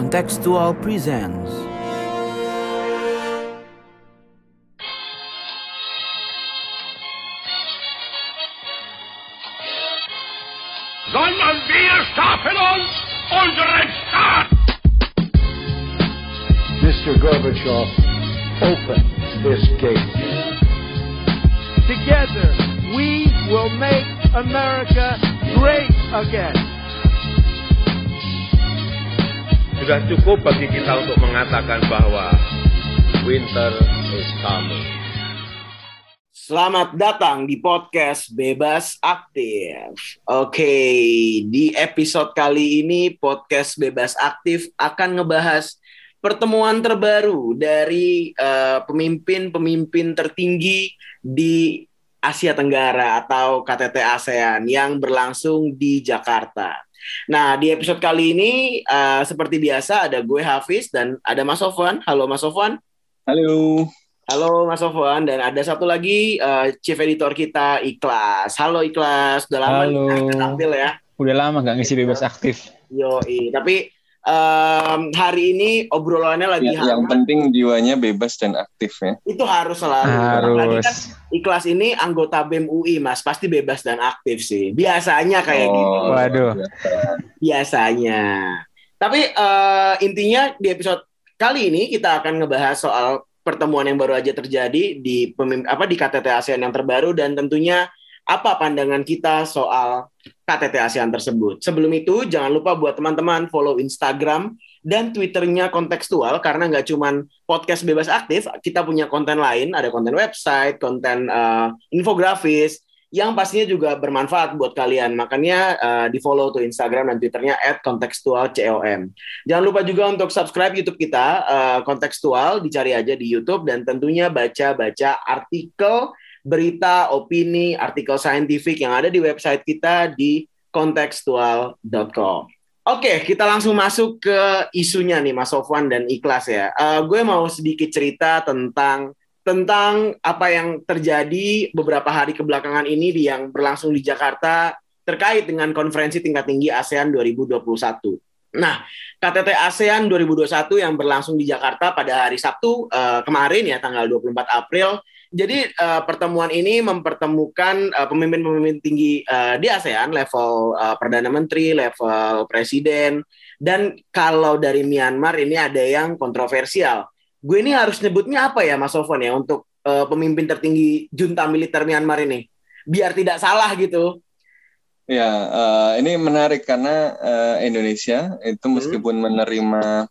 Contextual presents sondern wir schaffen uns unseren Staat. Mr. Gorbachev, open this gate. Together, we will make America great again. Sudah cukup bagi kita untuk mengatakan bahwa winter is coming. Selamat datang di podcast Bebas Aktif. Oke, di episode kali ini podcast Bebas Aktif akan ngebahas pertemuan terbaru dari eh, pemimpin-pemimpin tertinggi di Asia Tenggara atau KTT ASEAN yang berlangsung di Jakarta. Nah, di episode kali ini eh, seperti biasa ada gue Hafiz dan ada Mas Sofwan. Halo Mas Sofwan. Halo. Halo Mas Sofwan dan ada satu lagi uh, chief editor kita Ikhlas. Halo Ikhlas, udah lama Halo. nih tampil ya. Udah lama nggak ngisi bebas aktif. Yo, tapi um, hari ini obrolannya lagi Ya, yang penting jiwanya bebas dan aktif ya. Itu harus selalu. Harus. Kan Ikhlas ini anggota BEM UI Mas, pasti bebas dan aktif sih. Biasanya kayak gitu. Oh, Waduh. biasa. Biasanya. Tapi uh, intinya di episode kali ini kita akan ngebahas soal pertemuan yang baru aja terjadi di pemim- apa di KTT ASEAN yang terbaru dan tentunya apa pandangan kita soal KTT ASEAN tersebut. Sebelum itu jangan lupa buat teman-teman follow Instagram dan Twitternya kontekstual karena nggak cuman podcast bebas aktif, kita punya konten lain, ada konten website, konten uh, infografis yang pastinya juga bermanfaat buat kalian. Makanya uh, di follow tuh Instagram dan Twitternya @kontekstualcom. Jangan lupa juga untuk subscribe YouTube kita uh, kontekstual, dicari aja di YouTube dan tentunya baca-baca artikel, berita, opini, artikel saintifik yang ada di website kita di kontekstual.com. Oke, kita langsung masuk ke isunya nih Mas Sofwan dan Ikhlas ya. Uh, gue mau sedikit cerita tentang tentang apa yang terjadi beberapa hari kebelakangan ini di yang berlangsung di Jakarta terkait dengan konferensi tingkat tinggi ASEAN 2021. Nah, KTT ASEAN 2021 yang berlangsung di Jakarta pada hari Sabtu eh, kemarin ya tanggal 24 April. Jadi eh, pertemuan ini mempertemukan eh, pemimpin-pemimpin tinggi eh, di ASEAN level eh, perdana menteri, level presiden dan kalau dari Myanmar ini ada yang kontroversial gue ini harus nyebutnya apa ya Mas Sofwan ya untuk uh, pemimpin tertinggi junta militer Myanmar ini biar tidak salah gitu. Ya, eh, ini menarik karena eh, Indonesia itu Hmm. meskipun menerima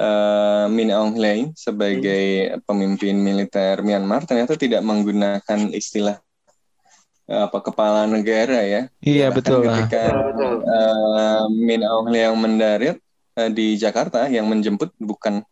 eh, Min Aung Hlaing sebagai Hmm. pemimpin militer Myanmar, ternyata tidak menggunakan istilah eh, apa kepala negara ya. Iya Bahkan betul. Ketika Betul. eh, Min Aung Hlaing mendarat eh, di Jakarta yang menjemput bukan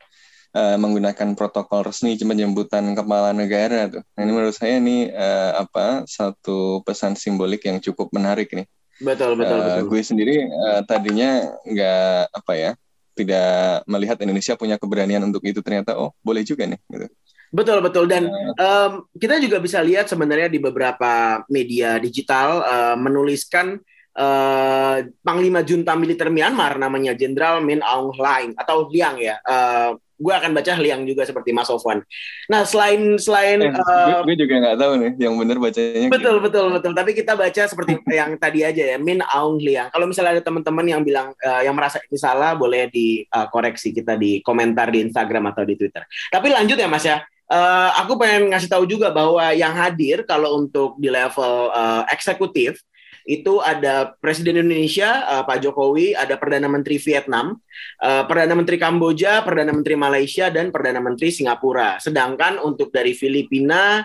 eh, menggunakan protokol resmi penjemputan kepala negara tuh. Nah, ini menurut saya ini eh, apa satu pesan simbolik yang cukup menarik nih. Betul betul Eh, betul. gue sendiri eh, tadinya nggak apa ya tidak melihat Indonesia punya keberanian untuk itu ternyata oh boleh juga nih gitu. Betul betul dan em, kita juga bisa lihat sebenarnya di beberapa media digital eh, menuliskan eh, Panglima Junta Militer Myanmar namanya Jenderal Min Aung Hlaing atau Liang ya. Eh, gue akan baca Liang juga seperti Mas Sofwan. Nah selain selain Eh, eh, gue, gue juga nggak tahu nih yang benar bacanya. Betul betul betul. Tapi kita baca seperti yang tadi aja ya, Min Aung Hlaing. Kalau misalnya ada teman-teman yang bilang eh, yang merasa ini salah, boleh dikoreksi kita di komentar di Instagram atau di Twitter. Tapi lanjut ya Mas ya. Eh, aku pengen ngasih tahu juga bahwa yang hadir kalau untuk di level eh, eksekutif itu ada Presiden Indonesia eh, Pak Jokowi, ada Perdana Menteri Vietnam, eh, Perdana Menteri Kamboja, Perdana Menteri Malaysia, dan Perdana Menteri Singapura. Sedangkan untuk dari Filipina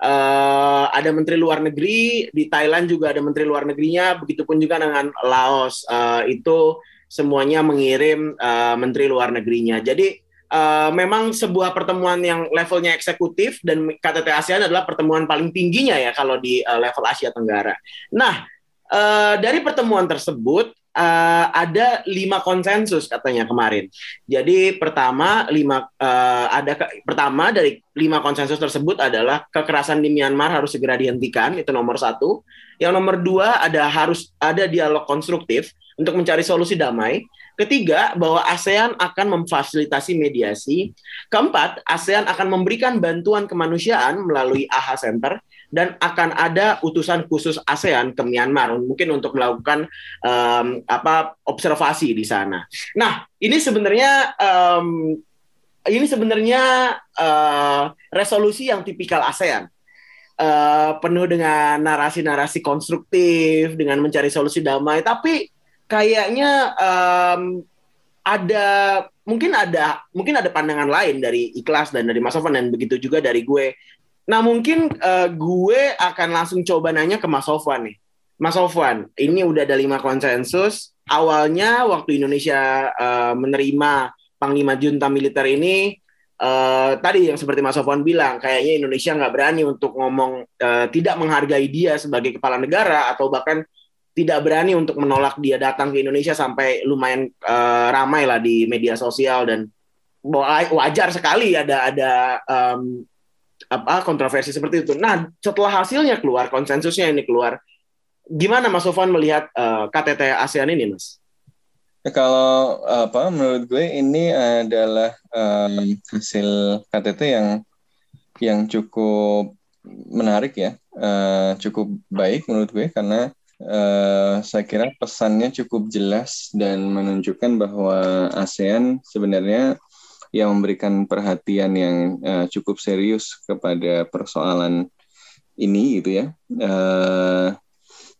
eh, ada Menteri Luar Negeri, di Thailand juga ada Menteri Luar Negerinya, begitupun juga dengan Laos. Eh, itu semuanya mengirim eh, Menteri Luar Negerinya. Jadi eh, memang sebuah pertemuan yang levelnya eksekutif dan KTT ASEAN adalah pertemuan paling tingginya ya kalau di eh, level Asia Tenggara. Nah, eh, dari pertemuan tersebut uh, ada lima konsensus katanya kemarin. Jadi pertama lima uh, ada ke, pertama dari lima konsensus tersebut adalah kekerasan di Myanmar harus segera dihentikan itu nomor satu. Yang nomor dua ada harus ada dialog konstruktif untuk mencari solusi damai. Ketiga, bahwa ASEAN akan memfasilitasi mediasi. Keempat, ASEAN akan memberikan bantuan kemanusiaan melalui AHA Center dan akan ada utusan khusus ASEAN ke Myanmar mungkin untuk melakukan um, apa observasi di sana. Nah, ini sebenarnya um, ini sebenarnya uh, resolusi yang tipikal ASEAN. Uh, penuh dengan narasi-narasi konstruktif dengan mencari solusi damai tapi kayaknya um, ada mungkin ada mungkin ada pandangan lain dari ikhlas dan dari Mas Sofwan dan begitu juga dari gue. Nah mungkin uh, gue akan langsung coba nanya ke Mas Sofwan nih. Mas Sofwan, ini udah ada lima konsensus. Awalnya waktu Indonesia uh, menerima Panglima Junta Militer ini, uh, tadi yang seperti Mas Sofwan bilang, kayaknya Indonesia nggak berani untuk ngomong uh, tidak menghargai dia sebagai kepala negara atau bahkan tidak berani untuk menolak dia datang ke Indonesia sampai lumayan uh, ramai lah di media sosial dan wajar sekali ada ada um, apa kontroversi seperti itu. Nah, setelah hasilnya keluar, konsensusnya ini keluar, gimana Mas Sofwan melihat uh, KTT ASEAN ini, Mas? Ya, kalau apa menurut gue ini adalah um, hasil KTT yang yang cukup menarik ya, uh, cukup baik menurut gue karena Uh, saya kira pesannya cukup jelas dan menunjukkan bahwa ASEAN sebenarnya yang memberikan perhatian yang uh, cukup serius kepada persoalan ini gitu ya. Uh,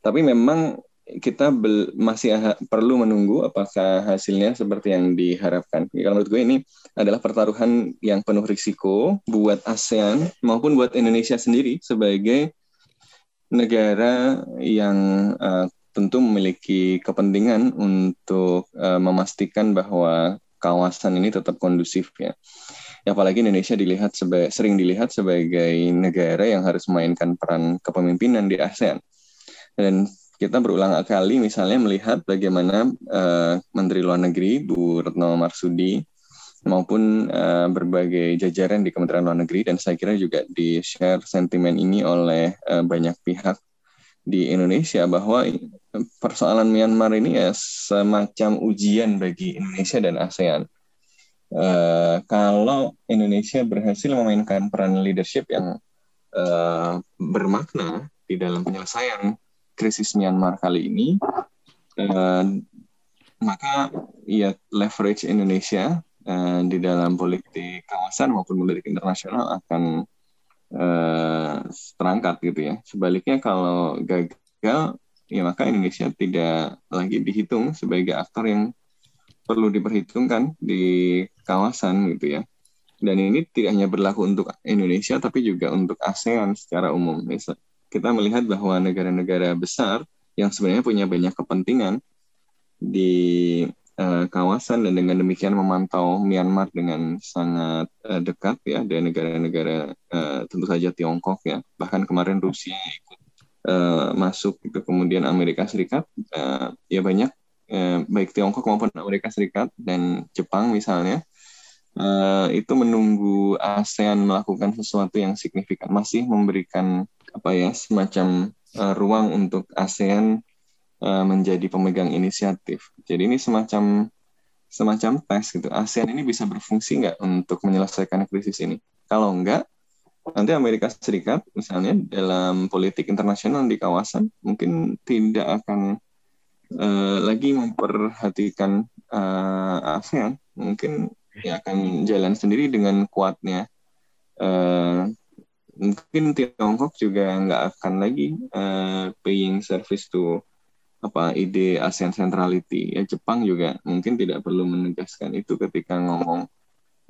tapi memang kita masih perlu menunggu apakah hasilnya seperti yang diharapkan. Ya, kalau menurut gue ini adalah pertaruhan yang penuh risiko buat ASEAN maupun buat Indonesia sendiri sebagai negara yang uh, tentu memiliki kepentingan untuk uh, memastikan bahwa kawasan ini tetap kondusif ya. ya apalagi Indonesia dilihat sebagai sering dilihat sebagai negara yang harus memainkan peran kepemimpinan di ASEAN. Dan kita berulang kali misalnya melihat bagaimana uh, Menteri Luar Negeri Bu Retno Marsudi maupun uh, berbagai jajaran di Kementerian Luar Negeri dan saya kira juga di share sentimen ini oleh uh, banyak pihak di Indonesia bahwa persoalan Myanmar ini ya semacam ujian bagi Indonesia dan ASEAN. Uh, kalau Indonesia berhasil memainkan peran leadership yang uh, bermakna di dalam penyelesaian krisis Myanmar kali ini, uh, maka ya leverage Indonesia uh, di dalam politik kawasan maupun politik internasional akan uh, terangkat gitu ya. Sebaliknya kalau gagal, ya maka Indonesia tidak lagi dihitung sebagai aktor yang perlu diperhitungkan di kawasan gitu ya. Dan ini tidak hanya berlaku untuk Indonesia, tapi juga untuk ASEAN secara umum. Kita melihat bahwa negara-negara besar yang sebenarnya punya banyak kepentingan di uh, kawasan dan dengan demikian memantau Myanmar dengan sangat uh, dekat ya dari negara-negara uh, tentu saja Tiongkok ya bahkan kemarin Rusia uh, masuk itu kemudian Amerika Serikat uh, ya banyak uh, baik Tiongkok maupun Amerika Serikat dan Jepang misalnya uh, itu menunggu ASEAN melakukan sesuatu yang signifikan masih memberikan apa ya semacam uh, ruang untuk ASEAN Eh, menjadi pemegang inisiatif. Jadi ini semacam semacam tes gitu. ASEAN ini bisa berfungsi nggak untuk menyelesaikan krisis ini? Kalau enggak, nanti Amerika Serikat misalnya dalam politik internasional di kawasan mungkin tidak akan uh, lagi memperhatikan uh, ASEAN. Mungkin ya akan jalan sendiri dengan kuatnya. Uh, mungkin Tiongkok juga nggak akan lagi uh, paying service to apa ide ASEAN centrality ya Jepang juga mungkin tidak perlu menegaskan itu ketika ngomong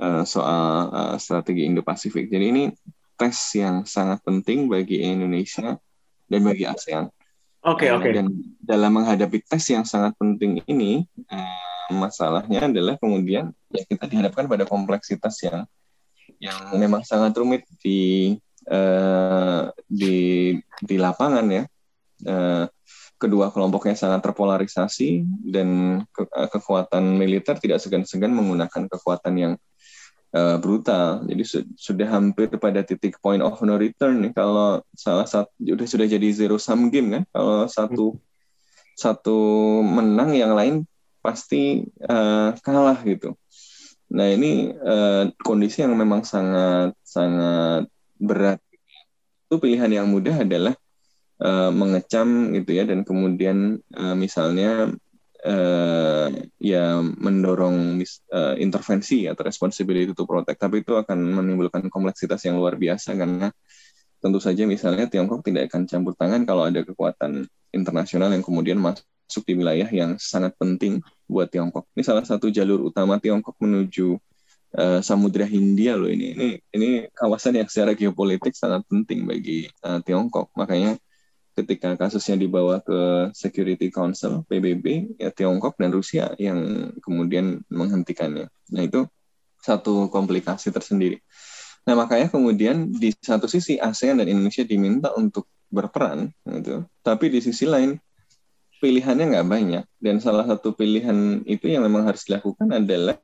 uh, soal uh, strategi Indo-Pasifik. Jadi ini tes yang sangat penting bagi Indonesia dan bagi ASEAN. Oke okay, oke. Okay. Dan dalam menghadapi tes yang sangat penting ini uh, masalahnya adalah kemudian ya kita dihadapkan pada kompleksitas yang yang memang sangat rumit di uh, di di lapangan ya. Uh, kedua kelompoknya sangat terpolarisasi dan ke, uh, kekuatan militer tidak segan-segan menggunakan kekuatan yang uh, brutal. Jadi su sudah hampir pada titik point of no return nih kalau salah satu sudah sudah jadi zero sum game kan. Kalau satu satu menang yang lain pasti uh, kalah gitu. Nah ini uh, kondisi yang memang sangat sangat berat. Itu pilihan yang mudah adalah uh, mengecam gitu ya dan kemudian uh, misalnya uh, ya mendorong uh, intervensi atau responsibility to protect. Tapi itu akan menimbulkan kompleksitas yang luar biasa karena tentu saja misalnya Tiongkok tidak akan campur tangan kalau ada kekuatan internasional yang kemudian masuk di wilayah yang sangat penting buat Tiongkok. Ini salah satu jalur utama Tiongkok menuju uh, Samudra Hindia loh ini. Ini ini kawasan yang secara geopolitik sangat penting bagi uh, Tiongkok. Makanya ketika kasusnya dibawa ke Security Council PBB ya Tiongkok dan Rusia yang kemudian menghentikannya. Nah itu satu komplikasi tersendiri. Nah makanya kemudian di satu sisi ASEAN dan Indonesia diminta untuk berperan, gitu. Tapi di sisi lain pilihannya nggak banyak dan salah satu pilihan itu yang memang harus dilakukan adalah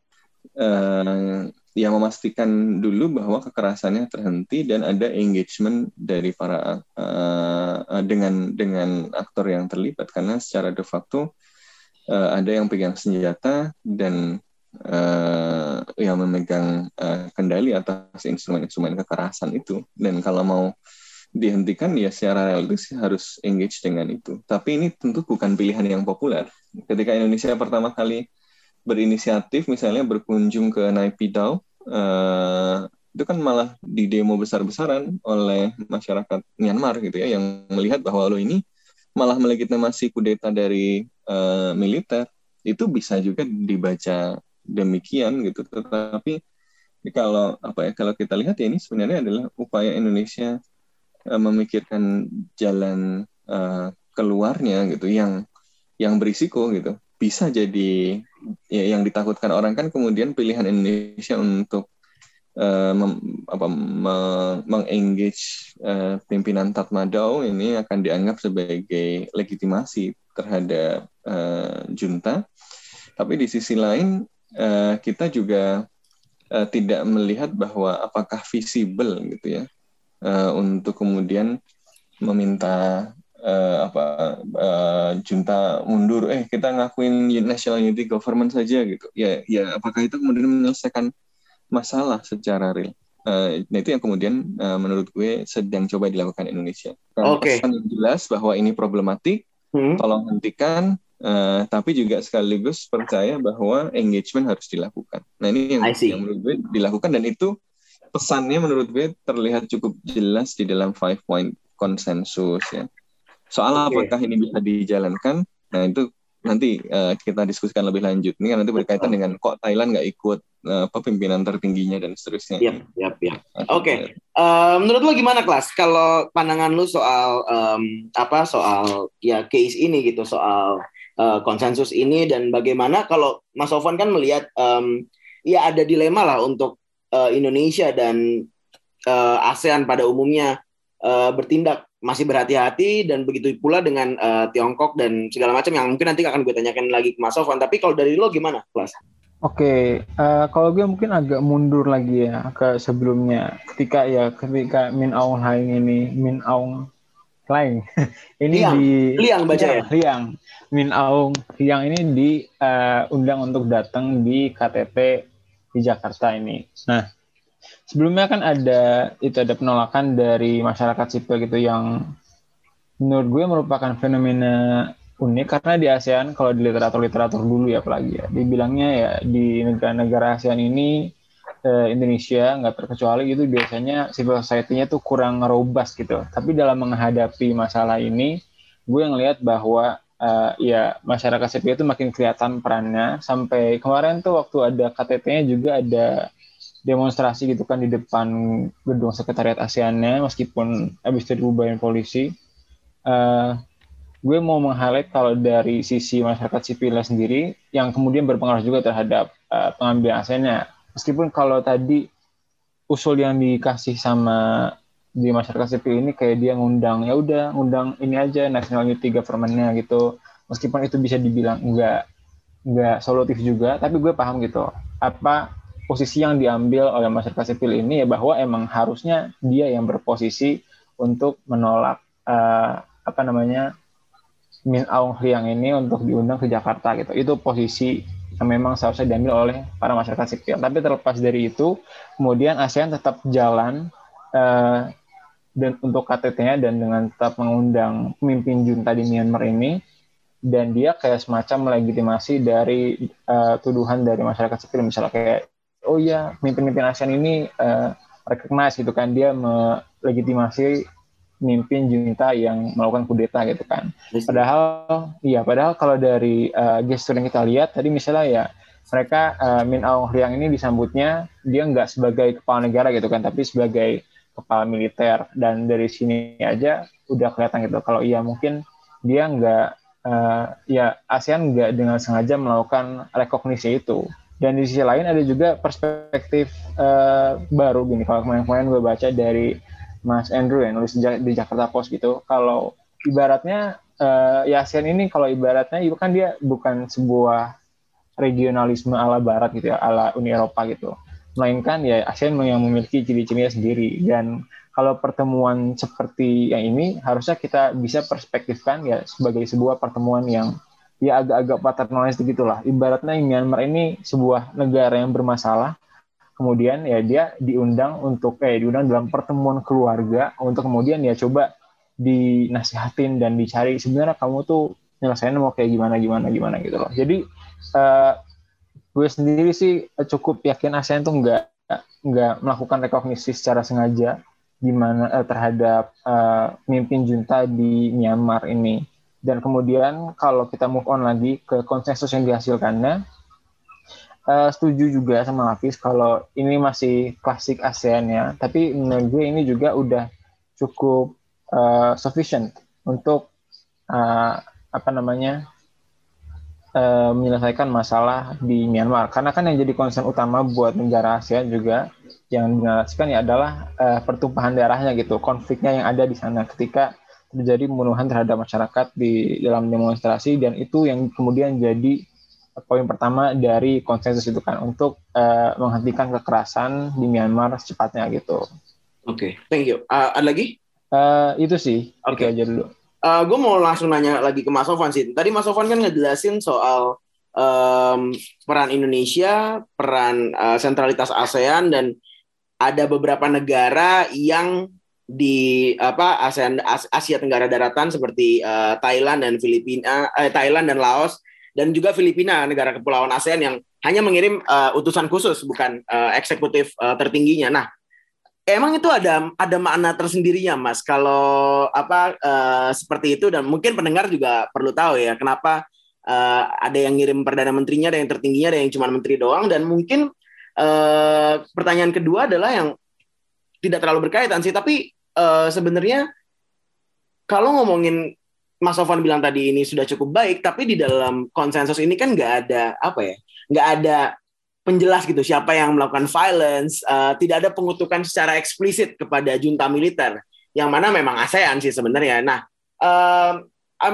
uh, ya memastikan dulu bahwa kekerasannya terhenti dan ada engagement dari para uh, dengan dengan aktor yang terlibat karena secara de facto uh, ada yang pegang senjata dan uh, yang memegang uh, kendali atas instrumen-instrumen kekerasan itu dan kalau mau dihentikan ya secara realistis harus engage dengan itu. Tapi ini tentu bukan pilihan yang populer. Ketika Indonesia pertama kali berinisiatif misalnya berkunjung ke Naypyidaw, uh, itu kan malah di demo besar-besaran oleh masyarakat Myanmar gitu ya yang melihat bahwa lo ini malah melegitimasi kudeta dari uh, militer. Itu bisa juga dibaca demikian gitu. Tetapi kalau apa ya kalau kita lihat ya ini sebenarnya adalah upaya Indonesia uh, memikirkan jalan uh, keluarnya gitu yang yang berisiko gitu bisa jadi ya, yang ditakutkan orang kan kemudian pilihan Indonesia untuk uh, mengengage uh, pimpinan Tatmadaw ini akan dianggap sebagai legitimasi terhadap uh, junta. Tapi di sisi lain uh, kita juga uh, tidak melihat bahwa apakah visible gitu ya uh, untuk kemudian meminta uh, apa uh, junta mundur eh kita ngakuin national unity government saja gitu ya ya apakah itu kemudian menyelesaikan masalah secara real uh, nah itu yang kemudian uh, menurut gue sedang coba dilakukan Indonesia Oke okay. yang jelas bahwa ini problematik hmm. tolong hentikan Uh, tapi juga sekaligus percaya bahwa engagement harus dilakukan. Nah ini yang, yang menurut gue dilakukan dan itu pesannya menurut gue terlihat cukup jelas di dalam five point konsensus ya. Soal okay. apakah ini bisa dijalankan, nah itu nanti uh, kita diskusikan lebih lanjut. Ini kan nanti berkaitan dengan kok Thailand nggak ikut uh, pemimpinan tertingginya dan seterusnya. Iya, iya, iya. Oke. Uh, menurut lo gimana kelas? Kalau pandangan lo soal um, apa soal ya case ini gitu, soal uh, konsensus ini dan bagaimana kalau Mas Sofwan kan melihat um, ya ada dilema lah untuk uh, Indonesia dan uh, ASEAN pada umumnya uh, bertindak masih berhati-hati dan begitu pula dengan uh, Tiongkok dan segala macam yang mungkin nanti akan gue tanyakan lagi ke Mas Sofwan. Tapi kalau dari lo gimana, Kelas? Oke, okay, uh, kalau gue mungkin agak mundur lagi ya ke sebelumnya. Ketika ya ketika Min Aung Hlaing ini, Min Aung Hlaing ini Liang. di Liang baca ya. Liang. Min Aung Liang ini diundang uh, untuk datang di KTT di Jakarta ini. Nah, sebelumnya kan ada itu ada penolakan dari masyarakat sipil gitu yang menurut gue merupakan fenomena unik karena di ASEAN kalau di literatur-literatur dulu ya apalagi ya dibilangnya ya di negara-negara ASEAN ini eh, Indonesia nggak terkecuali gitu biasanya civil society-nya tuh kurang robust gitu. Tapi dalam menghadapi masalah ini gue ngelihat bahwa uh, ya masyarakat sipil itu makin kelihatan perannya. Sampai kemarin tuh waktu ada KTT-nya juga ada demonstrasi gitu kan di depan gedung sekretariat ASEAN-nya meskipun habis itu dibubarin polisi. Uh, gue mau meng-highlight kalau dari sisi masyarakat sipilnya sendiri yang kemudian berpengaruh juga terhadap uh, pengambilan ASEAN-nya. Meskipun kalau tadi usul yang dikasih sama di masyarakat sipil ini kayak dia ngundang ya udah ngundang ini aja national unity government-nya gitu meskipun itu bisa dibilang enggak enggak solutif juga tapi gue paham gitu apa posisi yang diambil oleh masyarakat sipil ini ya bahwa emang harusnya dia yang berposisi untuk menolak uh, apa namanya Min Aung Hlaing ini untuk diundang ke Jakarta gitu. Itu posisi yang memang seharusnya diambil oleh para masyarakat sipil. Tapi terlepas dari itu kemudian ASEAN tetap jalan uh, dan untuk KTT-nya dan dengan tetap mengundang pemimpin junta di Myanmar ini dan dia kayak semacam melegitimasi dari uh, tuduhan dari masyarakat sipil. Misalnya kayak oh iya pemimpin-pemimpin ASEAN ini uh, recognize gitu kan dia melegitimasi pemimpin junta yang melakukan kudeta gitu kan. Padahal iya padahal kalau dari uh, gestur yang kita lihat tadi misalnya ya mereka uh, Min Aung Hlaing ini disambutnya dia nggak sebagai kepala negara gitu kan tapi sebagai kepala militer. Dan dari sini aja udah kelihatan gitu kalau iya mungkin dia nggak uh, ya ASEAN nggak dengan sengaja melakukan rekognisi itu dan di sisi lain ada juga perspektif uh, baru gini kalau kemarin-kemarin gue baca dari Mas Andrew yang nulis di Jakarta Post gitu kalau ibaratnya uh, ya ASEAN ini kalau ibaratnya itu kan dia bukan sebuah regionalisme ala Barat gitu ya ala Uni Eropa gitu. Melainkan ya ASEAN yang memiliki ciri-cirinya sendiri. Dan kalau pertemuan seperti yang ini harusnya kita bisa perspektifkan ya sebagai sebuah pertemuan yang ya agak-agak paternalistik gitulah ibaratnya Myanmar ini sebuah negara yang bermasalah. Kemudian ya dia diundang untuk eh diundang dalam pertemuan keluarga untuk kemudian ya coba dinasihatin dan dicari sebenarnya kamu tuh nyelesain mau kayak gimana gimana gimana gitu loh. Jadi uh, gue sendiri sih cukup yakin ASEAN tuh nggak nggak melakukan rekognisi secara sengaja gimana uh, terhadap uh, pemimpin junta di Myanmar ini dan kemudian kalau kita move on lagi ke konsensus yang dihasilkannya uh, setuju juga sama Hafiz kalau ini masih klasik ASEAN ya tapi menurut gue ini juga udah cukup uh, sufficient untuk uh, apa namanya uh, menyelesaikan masalah di Myanmar. Karena kan yang jadi concern utama buat negara ASEAN juga yang dinarasikan ya adalah uh, pertumpahan darahnya gitu, konfliknya yang ada di sana ketika terjadi pembunuhan terhadap masyarakat di dalam demonstrasi dan itu yang kemudian jadi poin pertama dari konsensus itu kan untuk uh, menghentikan kekerasan di Myanmar secepatnya gitu. Oke, okay, thank you. Uh, ada lagi? Uh, itu sih, oke okay. aja dulu uh, gue mau langsung nanya lagi ke Mas Sofan sih. Tadi Mas Sofan kan ngejelasin soal um, peran Indonesia, peran uh, sentralitas ASEAN dan ada beberapa negara yang di apa ASEAN Asia Tenggara Daratan seperti uh, Thailand dan Filipina, eh, Thailand dan Laos dan juga Filipina negara kepulauan ASEAN yang hanya mengirim uh, utusan khusus bukan uh, eksekutif uh, tertingginya. Nah, emang itu ada ada makna tersendirinya mas kalau apa uh, seperti itu dan mungkin pendengar juga perlu tahu ya kenapa uh, ada yang ngirim perdana menterinya ada yang tertingginya ada yang cuma menteri doang dan mungkin uh, pertanyaan kedua adalah yang tidak terlalu berkaitan sih tapi uh, sebenarnya kalau ngomongin Mas Sofan bilang tadi ini sudah cukup baik tapi di dalam konsensus ini kan nggak ada apa ya nggak ada penjelas gitu siapa yang melakukan violence, uh, tidak ada pengutukan secara eksplisit kepada junta militer yang mana memang ASEAN sih sebenarnya. Nah, uh,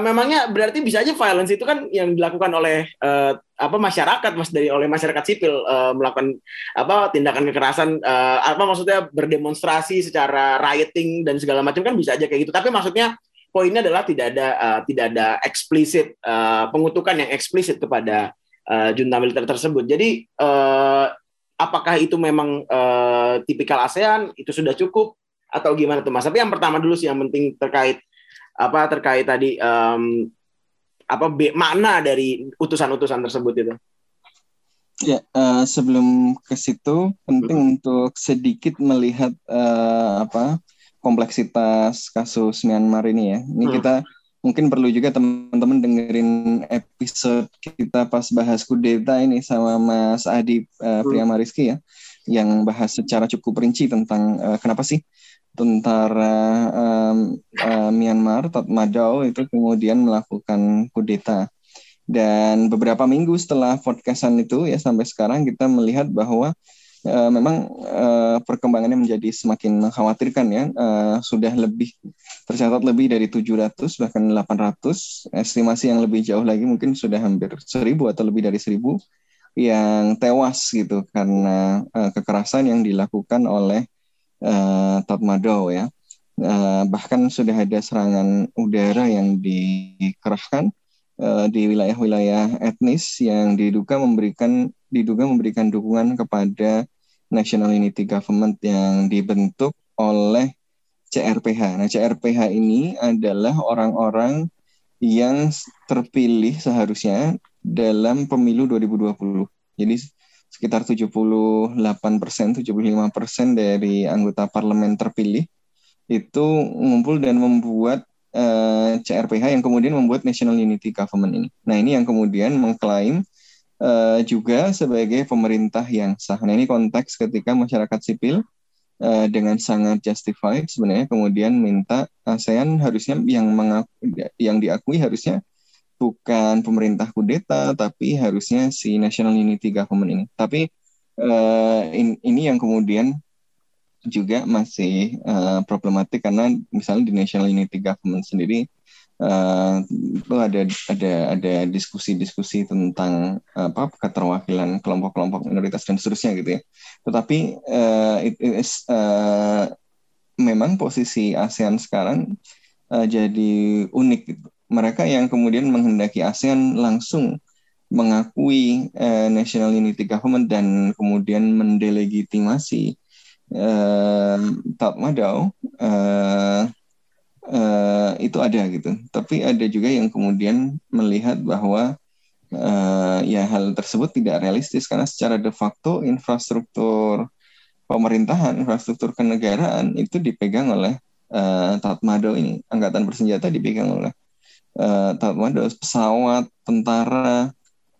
memangnya berarti bisa aja violence itu kan yang dilakukan oleh uh, apa masyarakat mas dari oleh masyarakat sipil uh, melakukan apa tindakan kekerasan uh, apa maksudnya berdemonstrasi secara rioting dan segala macam kan bisa aja kayak gitu. Tapi maksudnya poinnya adalah tidak ada uh, tidak ada eksplisit uh, pengutukan yang eksplisit kepada uh, junta militer tersebut. Jadi uh, apakah itu memang uh, tipikal ASEAN itu sudah cukup atau gimana tuh Mas? Tapi yang pertama dulu sih yang penting terkait apa terkait tadi um, apa makna dari utusan-utusan tersebut itu. Ya, uh, sebelum ke situ penting hmm. untuk sedikit melihat uh, apa kompleksitas kasus Myanmar ini ya. Ini hmm. kita mungkin perlu juga teman-teman dengerin episode kita pas bahas kudeta ini sama Mas Adi uh, Priamariski ya yang bahas secara cukup rinci tentang uh, kenapa sih tentara um, uh, Myanmar Tatmadaw itu kemudian melakukan kudeta dan beberapa minggu setelah podcastan itu ya sampai sekarang kita melihat bahwa uh, memang uh, perkembangannya menjadi semakin mengkhawatirkan ya. Uh, sudah lebih tercatat lebih dari 700 bahkan 800 estimasi yang lebih jauh lagi mungkin sudah hampir 1000 atau lebih dari 1000 yang tewas gitu karena uh, kekerasan yang dilakukan oleh uh, Tatmadaw ya. Uh, bahkan sudah ada serangan udara yang dikerahkan uh, di wilayah-wilayah etnis yang diduga memberikan diduga memberikan dukungan kepada National Unity Government yang dibentuk oleh CRPH. Nah, CRPH ini adalah orang-orang yang terpilih seharusnya dalam pemilu 2020. Jadi sekitar 78 persen, 75 persen dari anggota parlemen terpilih itu ngumpul dan membuat uh, eh, CRPH yang kemudian membuat National Unity Government ini. Nah ini yang kemudian mengklaim uh, juga sebagai pemerintah yang sah. Nah ini konteks ketika masyarakat sipil uh, dengan sangat justified sebenarnya kemudian minta ASEAN harusnya yang mengaku, yang diakui harusnya bukan pemerintah kudeta tapi harusnya si National Unity Government ini. Tapi uh, in, ini yang kemudian juga masih uh, problematik karena misalnya di National Unity Government sendiri uh, itu ada ada ada diskusi-diskusi tentang apa keterwakilan kelompok-kelompok minoritas dan seterusnya gitu ya. Tetapi uh, it is uh, memang posisi ASEAN sekarang uh, jadi unik gitu. Mereka yang kemudian menghendaki ASEAN langsung mengakui uh, National Unity Government dan kemudian mendelegitimasi uh, uh, itu ada gitu. Tapi ada juga yang kemudian melihat bahwa uh, ya hal tersebut tidak realistis karena secara de facto infrastruktur pemerintahan, infrastruktur kenegaraan itu dipegang oleh uh, ini. Angkatan bersenjata dipegang oleh uh, pesawat, tentara,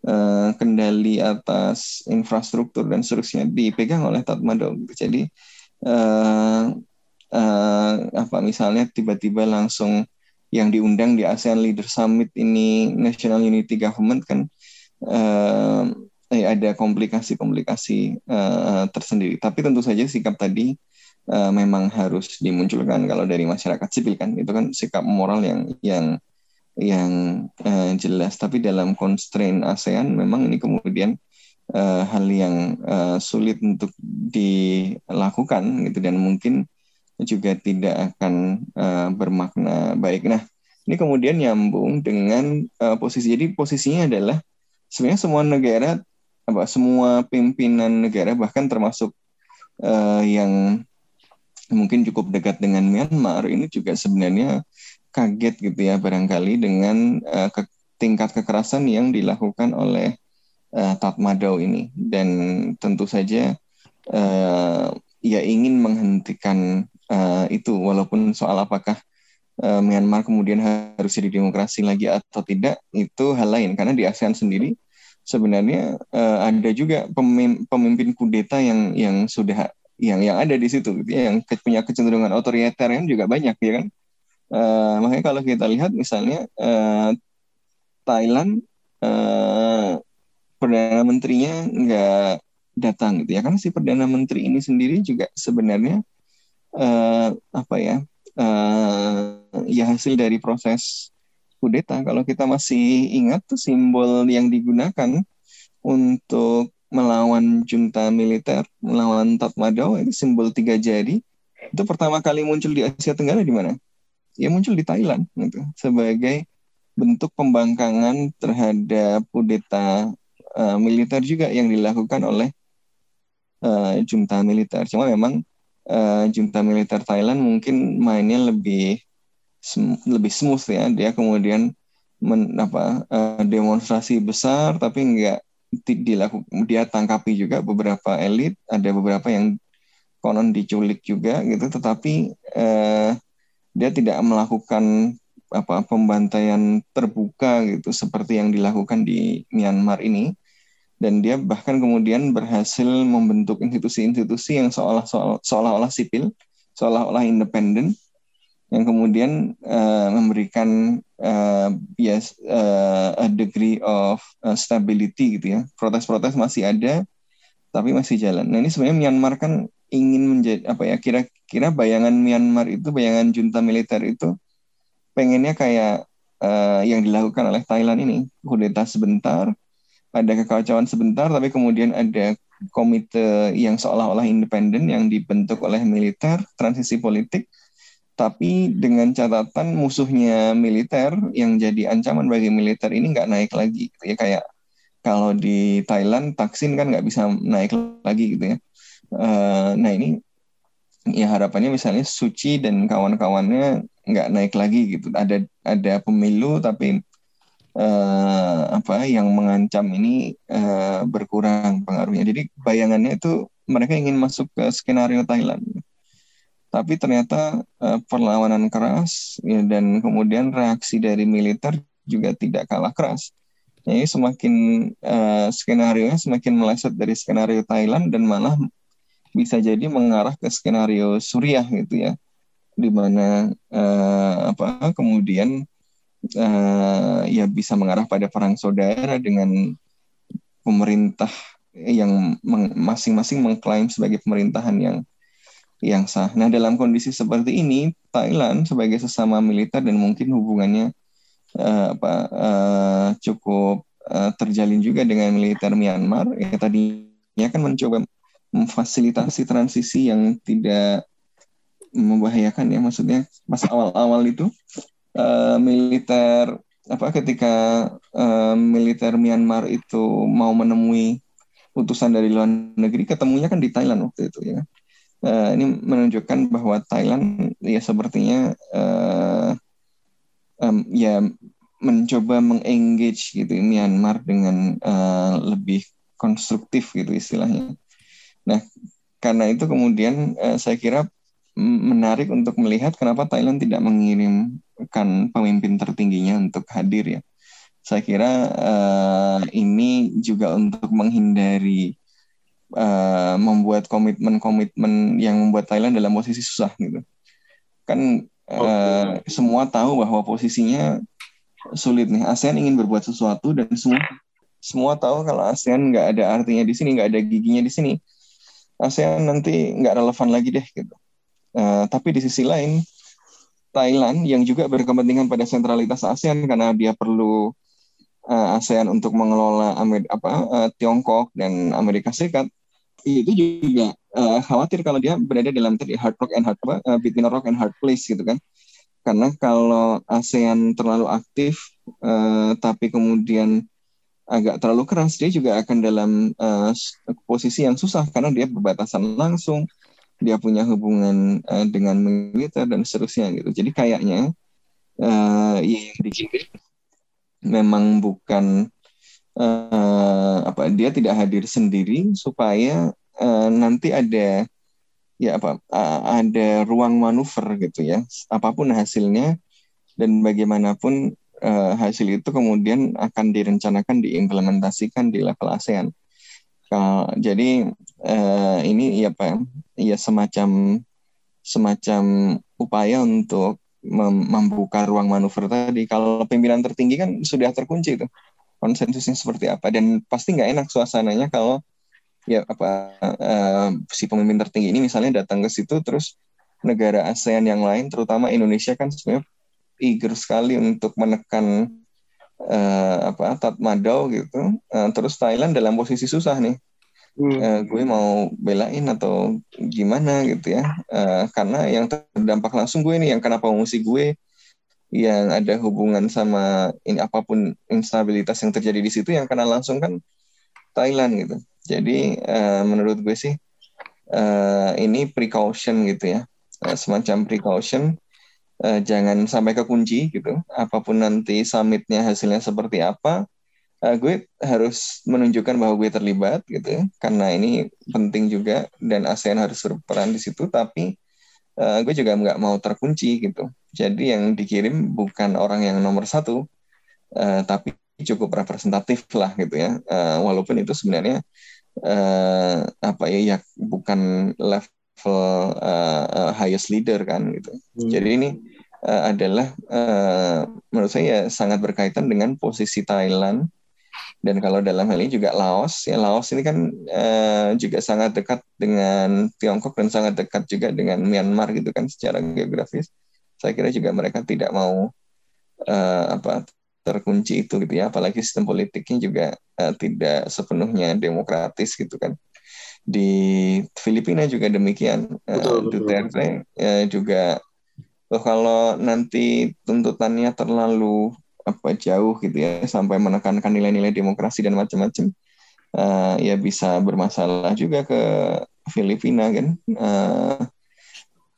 uh, kendali atas infrastruktur dan seterusnya dipegang oleh Tatmadaw. Jadi uh, uh, apa misalnya tiba-tiba langsung yang diundang di ASEAN Leader Summit ini National Unity Government kan uh, eh, ada komplikasi-komplikasi uh, tersendiri. Tapi tentu saja sikap tadi memang harus dimunculkan kalau dari masyarakat sipil kan itu kan sikap moral yang yang yang uh, jelas. Tapi dalam constraint ASEAN memang ini kemudian uh, hal yang uh, sulit untuk dilakukan gitu. Dan mungkin juga tidak akan uh, bermakna baik. Nah, ini kemudian nyambung dengan uh, posisi. Jadi posisinya adalah sebenarnya semua negara apa semua pimpinan negara bahkan termasuk uh, yang mungkin cukup dekat dengan Myanmar ini juga sebenarnya kaget gitu ya barangkali dengan uh, ke, tingkat kekerasan yang dilakukan oleh uh, Tatmadaw ini. Dan tentu saja uh, ya ingin menghentikan uh, itu. Walaupun soal apakah uh, Myanmar kemudian harus jadi demokrasi lagi atau tidak itu hal lain. Karena di ASEAN sendiri sebenarnya uh, ada juga pemimpin, kudeta yang yang sudah yang yang ada di situ gitu ya, yang punya kecenderungan otoritarian juga banyak ya kan Uh, makanya kalau kita lihat misalnya uh, Thailand uh, perdana menterinya nggak datang gitu ya. Karena si perdana menteri ini sendiri juga sebenarnya uh, apa ya uh, ya hasil dari proses kudeta. Kalau kita masih ingat tuh simbol yang digunakan untuk melawan junta militer melawan Tatmadaw itu simbol tiga jari itu pertama kali muncul di Asia Tenggara di mana ya muncul di Thailand gitu sebagai bentuk pembangkangan terhadap kudeta uh, militer juga yang dilakukan oleh uh, junta militer. Cuma memang uh, junta militer Thailand mungkin mainnya lebih lebih smooth ya. Dia kemudian men, apa demonstrasi besar tapi enggak dilakukan dia tangkapi juga beberapa elit, ada beberapa yang konon diculik juga gitu tetapi uh, dia tidak melakukan apa pembantaian terbuka gitu seperti yang dilakukan di Myanmar ini dan dia bahkan kemudian berhasil membentuk institusi-institusi yang seolah seolah-olah sipil seolah-olah independen yang kemudian uh, memberikan uh, yes uh, a degree of uh, stability gitu ya protes-protes masih ada tapi masih jalan. Nah ini sebenarnya Myanmar kan ingin menjadi apa ya kira-kira bayangan Myanmar itu bayangan junta militer itu pengennya kayak uh, yang dilakukan oleh Thailand ini kudeta sebentar ada kekacauan sebentar tapi kemudian ada komite yang seolah-olah independen yang dibentuk oleh militer transisi politik tapi dengan catatan musuhnya militer yang jadi ancaman bagi militer ini nggak naik lagi gitu ya. Kayak kalau di Thailand taksin kan nggak bisa naik lagi gitu ya uh, nah ini ya harapannya misalnya Suci dan kawan-kawannya nggak naik lagi gitu ada ada pemilu tapi uh, apa yang mengancam ini uh, berkurang pengaruhnya. Jadi bayangannya itu mereka ingin masuk ke skenario Thailand. Tapi ternyata uh, perlawanan keras ya, dan kemudian reaksi dari militer juga tidak kalah keras. Jadi semakin uh, skenario semakin meleset dari skenario Thailand dan malah bisa jadi mengarah ke skenario Suriah gitu ya, di mana uh, apa kemudian uh, ya bisa mengarah pada perang saudara dengan pemerintah yang masing-masing mengklaim sebagai pemerintahan yang yang sah. Nah, dalam kondisi seperti ini, Thailand sebagai sesama militer dan mungkin hubungannya uh, apa uh, cukup uh, terjalin juga dengan militer Myanmar, ya tadinya kan mencoba memfasilitasi transisi yang tidak membahayakan ya maksudnya pas awal-awal itu uh, militer apa ketika uh, militer Myanmar itu mau menemui utusan dari luar negeri ketemunya kan di Thailand waktu itu ya. Uh, ini menunjukkan bahwa Thailand ya sepertinya uh, um, ya mencoba mengengage gitu Myanmar dengan uh, lebih konstruktif gitu istilahnya nah karena itu kemudian uh, saya kira menarik untuk melihat kenapa Thailand tidak mengirimkan pemimpin tertingginya untuk hadir ya. Saya kira uh, ini juga untuk menghindari uh, membuat komitmen-komitmen yang membuat Thailand dalam posisi susah gitu. Kan uh, semua tahu bahwa posisinya sulit nih. ASEAN ingin berbuat sesuatu dan semua semua tahu kalau ASEAN nggak ada artinya di sini, nggak ada giginya di sini. ASEAN nanti nggak relevan lagi deh gitu. Uh, tapi di sisi lain, Thailand yang juga berkepentingan pada sentralitas ASEAN karena dia perlu uh, ASEAN untuk mengelola Amer apa uh, Tiongkok dan Amerika Serikat itu juga uh, khawatir kalau dia berada dalam tadi hard rock and hard uh, between rock and hard place gitu kan karena kalau ASEAN terlalu aktif uh, tapi kemudian agak terlalu keras dia juga akan dalam uh, posisi yang susah karena dia berbatasan langsung dia punya hubungan uh, dengan militer dan seterusnya gitu. Jadi kayaknya uh, yang sini memang bukan uh, apa dia tidak hadir sendiri supaya uh, nanti ada ya apa uh, ada ruang manuver gitu ya apa pun hasilnya dan bagaimanapun uh, hasil itu kemudian akan direncanakan diimplementasikan di level ASEAN. Uh, jadi uh, ini ya pak ya semacam semacam upaya untuk mem membuka ruang manuver tadi. Kalau pimpinan tertinggi kan sudah terkunci itu konsensusnya seperti apa dan pasti nggak enak suasananya kalau ya apa uh, si pemimpin tertinggi ini misalnya datang ke situ terus negara ASEAN yang lain terutama Indonesia kan sebenarnya eager sekali untuk menekan uh, apa Tatmadaw gitu. Uh, terus Thailand dalam posisi susah nih. Hmm. Uh, gue mau belain atau gimana gitu ya. Uh, karena yang terdampak langsung gue nih yang kenapa pengungsi gue yang ada hubungan sama ini apa pun instabilitas yang terjadi di situ yang kena langsung kan Thailand gitu. Jadi uh, menurut gue sih uh, ini precaution gitu ya. Uh, semacam precaution uh, jangan sampai kekunci gitu. Apa pun nanti summitnya hasilnya seperti apa, uh, gue harus menunjukkan bahwa gue terlibat gitu. Karena ini penting juga dan ASEAN harus berperan di situ. Tapi uh, gue juga nggak mau terkunci gitu. Jadi yang dikirim bukan orang yang nomor satu, uh, tapi cukup representatif lah gitu ya. Uh, walaupun itu sebenarnya uh, apa ya, ya bukan level uh, uh, highest leader kan gitu. Hmm. Jadi ini uh, adalah uh, menurut saya sangat berkaitan dengan posisi Thailand Dan kalau dalam hal ini juga Laos, ya Laos ini kan uh, juga sangat dekat dengan Tiongkok dan sangat dekat juga dengan Myanmar gitu kan secara geografis. Saya kira juga mereka tidak mau uh, apa terkunci itu gitu ya, apalagi sistem politiknya juga uh, tidak sepenuhnya demokratis gitu kan. Di Filipina juga demikian, betul, uh, Duterte uh, juga oh, kalau nanti tuntutannya terlalu apa jauh gitu ya sampai menekankan nilai-nilai demokrasi dan macam-macam uh, ya bisa bermasalah juga ke Filipina kan? Uh,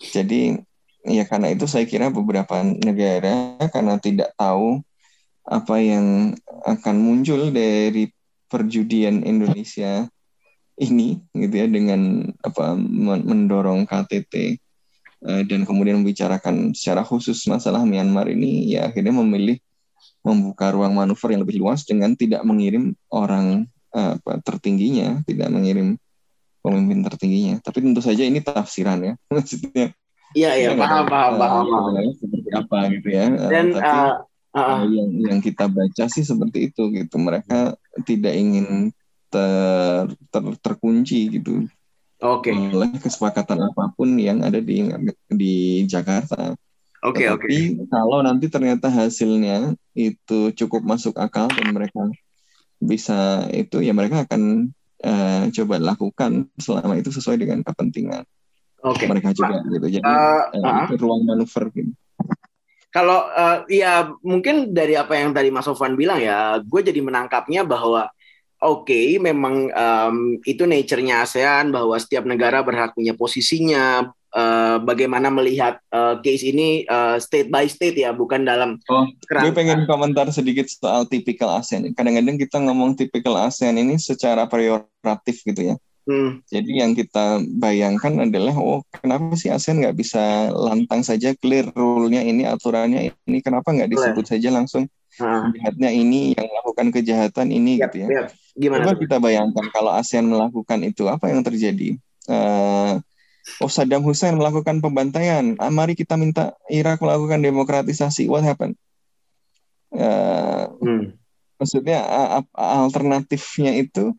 jadi ya karena itu saya kira beberapa negara karena tidak tahu apa yang akan muncul dari perjudian Indonesia ini gitu ya dengan apa mendorong KTT uh, eh, dan kemudian membicarakan secara khusus masalah Myanmar ini ya akhirnya memilih membuka ruang manuver yang lebih luas dengan tidak mengirim orang apa, tertingginya, tidak mengirim pemimpin tertingginya. Tapi tentu saja ini tafsiran ya, maksudnya. Iya iya paham paham uh, paham. Seperti apa gitu ya. Dan Tapi, uh, uh, yang yang kita baca sih seperti itu gitu. Mereka tidak ingin ter, ter terkunci gitu. Oke. Okay. Oleh kesepakatan apa pun yang ada di di Jakarta. Oke okay, oke. Okay. Kalau nanti ternyata hasilnya itu cukup masuk akal dan mereka bisa itu ya mereka akan uh, coba lakukan selama itu sesuai dengan kepentingan okay. mereka juga gitu. Jadi uh, uh, itu ruang manuver gitu. Kalau uh, ya mungkin dari apa yang tadi Mas Sofwan bilang ya, gue jadi menangkapnya bahwa oke okay, memang um, itu nature-nya ASEAN bahwa setiap negara berhak punya posisinya uh, bagaimana melihat uh, case ini uh, state by state ya, bukan dalam. Oh, gue pengen komentar sedikit soal tipikal ASEAN. Kadang-kadang kita ngomong tipikal ASEAN ini secara prioritatif gitu ya. Hmm. Jadi yang kita bayangkan adalah, oh kenapa sih ASEAN nggak bisa lantang saja clear rule-nya ini, aturannya ini, kenapa nggak disebut Boleh. saja langsung jahatnya ini, yang melakukan kejahatan ini yep, gitu ya. Yep. Gimana Coba kita bayangkan kalau ASEAN melakukan itu, apa yang terjadi? Uh, Oh Saddam Hussein melakukan pembantaian. Ah, mari kita minta Irak melakukan demokratisasi. What happened? Uh, hmm. Maksudnya alternatifnya itu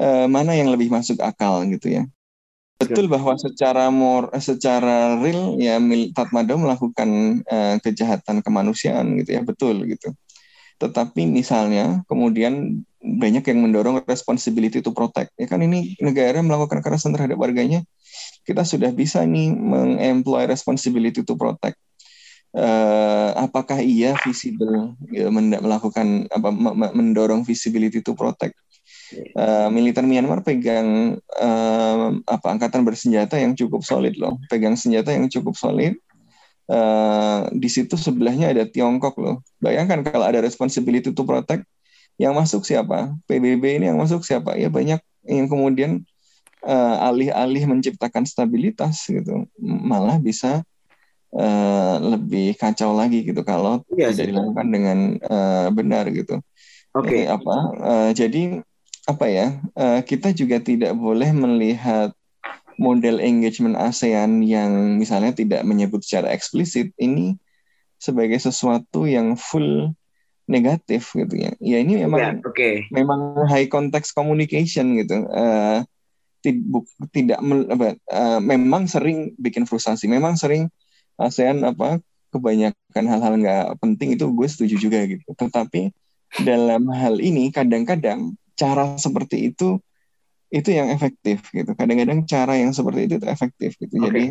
uh, mana yang lebih masuk akal gitu ya? Betul bahwa secara mor, secara real ya Tatmadaw melakukan uh, kejahatan kemanusiaan gitu ya betul gitu. Tetapi misalnya kemudian banyak yang mendorong responsibility to protect. Ya kan ini negara melakukan kekerasan terhadap warganya kita sudah bisa nih mengemploy responsibility to protect. Uh, apakah ia visible ya, melakukan apa mendorong visibility to protect? Uh, militer Myanmar pegang uh, apa angkatan bersenjata yang cukup solid loh, pegang senjata yang cukup solid. Uh, di situ sebelahnya ada Tiongkok loh. Bayangkan kalau ada responsibility to protect, yang masuk siapa? PBB ini yang masuk siapa? Ya banyak yang kemudian uh, alih-alih menciptakan stabilitas gitu malah bisa uh, lebih kacau lagi gitu kalau iya, tidak dilakukan dengan uh, benar gitu. Oke. Okay. apa uh, jadi apa ya uh, kita juga tidak boleh melihat model engagement ASEAN yang misalnya tidak menyebut secara eksplisit ini sebagai sesuatu yang full negatif gitu ya. Ya ini memang yeah, okay. memang high context communication gitu. Uh, tidak apa, uh, memang sering bikin frustasi memang sering ASEAN apa kebanyakan hal-hal nggak penting itu gue setuju juga gitu tetapi dalam hal ini kadang-kadang cara seperti itu itu yang efektif gitu kadang-kadang cara yang seperti itu, itu efektif gitu okay. jadi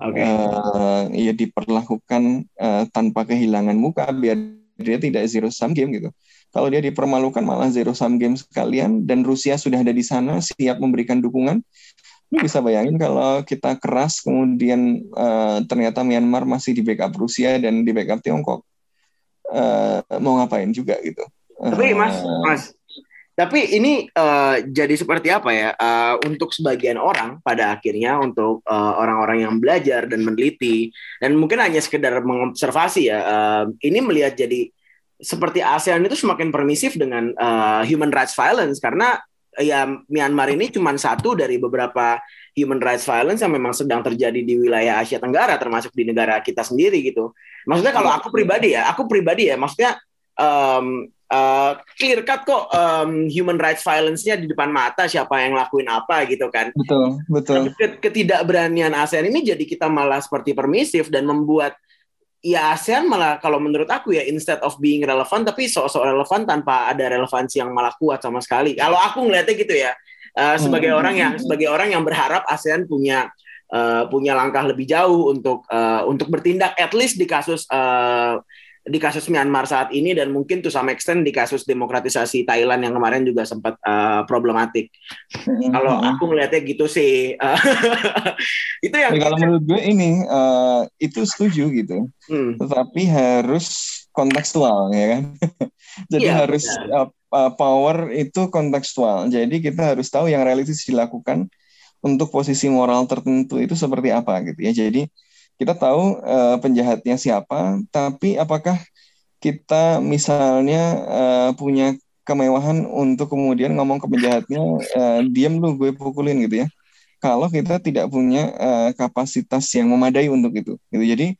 okay. Uh, eh, ya diperlakukan uh, tanpa kehilangan muka biar dia tidak zero sum game gitu kalau dia dipermalukan malah zero sum game sekalian dan Rusia sudah ada di sana siap memberikan dukungan. Ini bisa bayangin kalau kita keras kemudian uh, ternyata Myanmar masih di backup Rusia dan di backup Tiongkok. Uh, mau ngapain juga gitu. Tapi Mas, Mas, tapi ini uh, jadi seperti apa ya uh, untuk sebagian orang pada akhirnya untuk orang-orang uh, yang belajar dan meneliti dan mungkin hanya sekedar mengobservasi ya uh, ini melihat jadi seperti ASEAN itu semakin permisif dengan uh, human rights violence karena ya Myanmar ini cuma satu dari beberapa human rights violence yang memang sedang terjadi di wilayah Asia Tenggara termasuk di negara kita sendiri gitu. Maksudnya kalau aku pribadi ya, aku pribadi ya, maksudnya um, uh, clear cut kok um, human rights violence-nya di depan mata siapa yang lakuin apa gitu kan. Betul, betul. Ketidakberanian ASEAN ini jadi kita malah seperti permisif dan membuat ya ASEAN malah kalau menurut aku ya instead of being relevant tapi sok-sok relevan tanpa ada relevansi yang malah kuat sama sekali. Kalau aku ngeliatnya gitu ya. Uh, sebagai hmm. orang yang sebagai orang yang berharap ASEAN punya uh, punya langkah lebih jauh untuk uh, untuk bertindak at least di kasus uh, di kasus Myanmar saat ini dan mungkin to some extent di kasus demokratisasi Thailand yang kemarin juga sempat uh, problematik. Mm-hmm. Kalau aku melihatnya gitu sih. itu yang ya, kalau menurut gue ini uh, itu setuju gitu. Hmm. Tetapi harus kontekstual ya kan. Jadi ya, harus uh, power itu kontekstual. Jadi kita harus tahu yang realistis dilakukan untuk posisi moral tertentu itu seperti apa gitu ya. Jadi kita tahu uh, penjahatnya siapa, tapi apakah kita misalnya uh, punya kemewahan untuk kemudian ngomong ke penjahatnya, uh, diam lu gue pukulin gitu ya. Kalau kita tidak punya uh, kapasitas yang memadai untuk itu, gitu. Jadi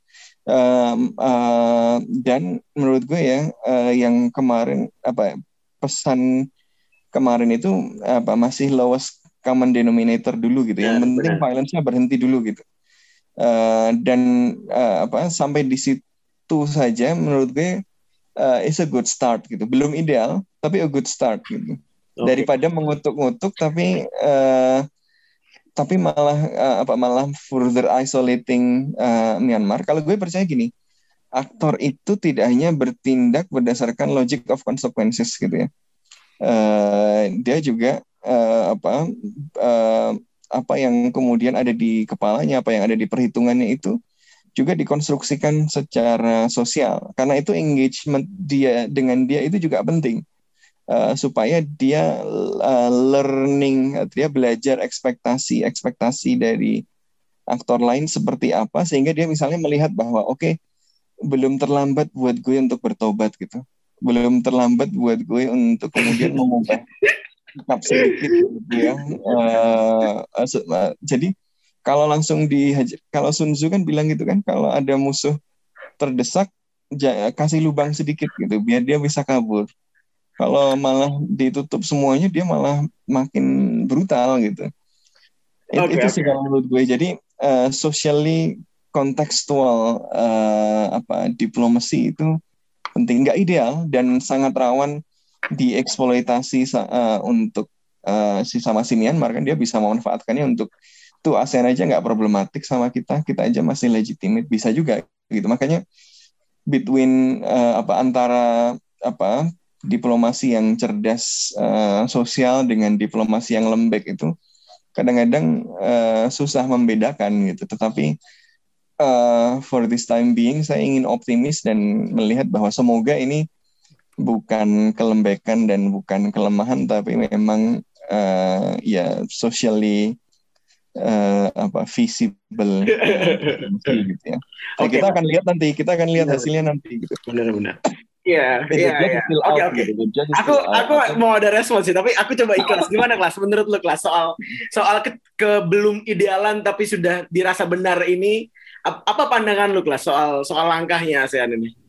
uh, uh, dan menurut gue ya uh, yang kemarin apa pesan kemarin itu apa masih lowest common denominator dulu gitu. Ya, yang penting violence-nya berhenti dulu gitu. Uh, dan uh, apa sampai di situ saja menurut gue uh, is a good start gitu. Belum ideal tapi a good start gitu. Okay. daripada mengutuk-ngutuk tapi uh, tapi malah uh, apa malah further isolating uh, Myanmar. Kalau gue percaya gini aktor itu tidak hanya bertindak berdasarkan logic of consequences gitu ya. Uh, dia juga uh, apa uh, apa yang kemudian ada di kepalanya, apa yang ada di perhitungannya itu juga dikonstruksikan secara sosial. Karena itu engagement dia dengan dia itu juga penting. Uh, supaya dia uh, learning, dia belajar ekspektasi, ekspektasi dari aktor lain seperti apa sehingga dia misalnya melihat bahwa oke okay, belum terlambat buat gue untuk bertobat gitu. Belum terlambat buat gue untuk kemudian mengubah sikap sedikit gitu ya. Uh, jadi kalau langsung di kalau Sun Tzu kan bilang gitu kan kalau ada musuh terdesak kasih lubang sedikit gitu biar dia bisa kabur. Kalau malah ditutup semuanya dia malah makin brutal gitu. Okay, itu okay. sih kalau menurut gue. Jadi uh, socially kontekstual uh, apa diplomasi itu penting nggak ideal dan sangat rawan dieksploitasi uh, untuk uh, si sama si Myanmar kan dia bisa memanfaatkannya untuk tuh ASEAN aja nggak problematik sama kita kita aja masih legitimate bisa juga gitu. Makanya between uh, apa antara apa diplomasi yang cerdas uh, sosial dengan diplomasi yang lembek itu kadang-kadang uh, susah membedakan gitu. Tetapi uh, for this time being saya ingin optimis dan melihat bahwa semoga ini bukan kelembekan dan bukan kelemahan tapi memang uh, ya socially uh, apa visible gitu ya. Nah, okay. kita akan lihat nanti, kita akan lihat hasilnya nanti gitu. Benar-benar. Iya, iya, iya. Oke, oke. Aku aku mau ada respon sih, tapi aku coba ikhlas. Gimana kelas? Menurut lu kelas soal soal ke, ke belum idealan tapi sudah dirasa benar ini apa pandangan lu kelas soal soal langkahnya ASEAN ini?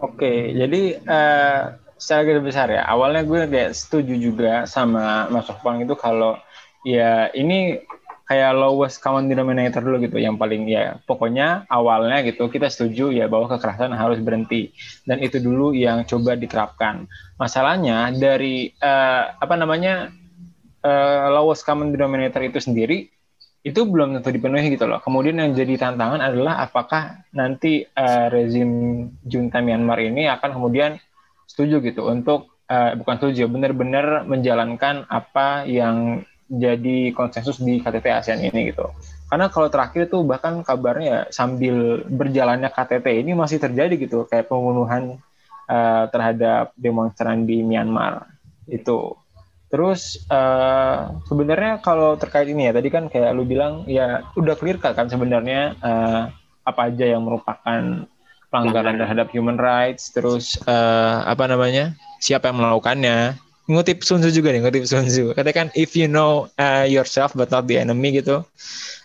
Oke, jadi uh, secara garis besar ya, awalnya gue kayak setuju juga sama Mas Sofwan itu kalau ya ini kayak lowest common denominator dulu gitu, yang paling ya pokoknya awalnya gitu kita setuju ya bahwa kekerasan harus berhenti dan itu dulu yang coba diterapkan. Masalahnya dari uh, apa namanya uh, lowest common denominator itu sendiri itu belum tentu dipenuhi gitu loh. Kemudian yang jadi tantangan adalah apakah nanti uh, rezim junta Myanmar ini akan kemudian setuju gitu untuk uh, bukan setuju, benar-benar menjalankan apa yang jadi konsensus di KTT ASEAN ini gitu. Karena kalau terakhir tuh bahkan kabarnya sambil berjalannya KTT ini masih terjadi gitu kayak pembunuhan uh, terhadap demonstran di Myanmar itu. Terus uh, sebenarnya kalau terkait ini ya tadi kan kayak lu bilang ya udah clear kan sebenarnya uh, apa aja yang merupakan pelanggaran terhadap human rights, terus uh, apa namanya siapa yang melakukannya. Ngutip Sun Tzu juga nih, ngutip Sun Tzu. Katakan if you know uh, yourself but not the enemy gitu,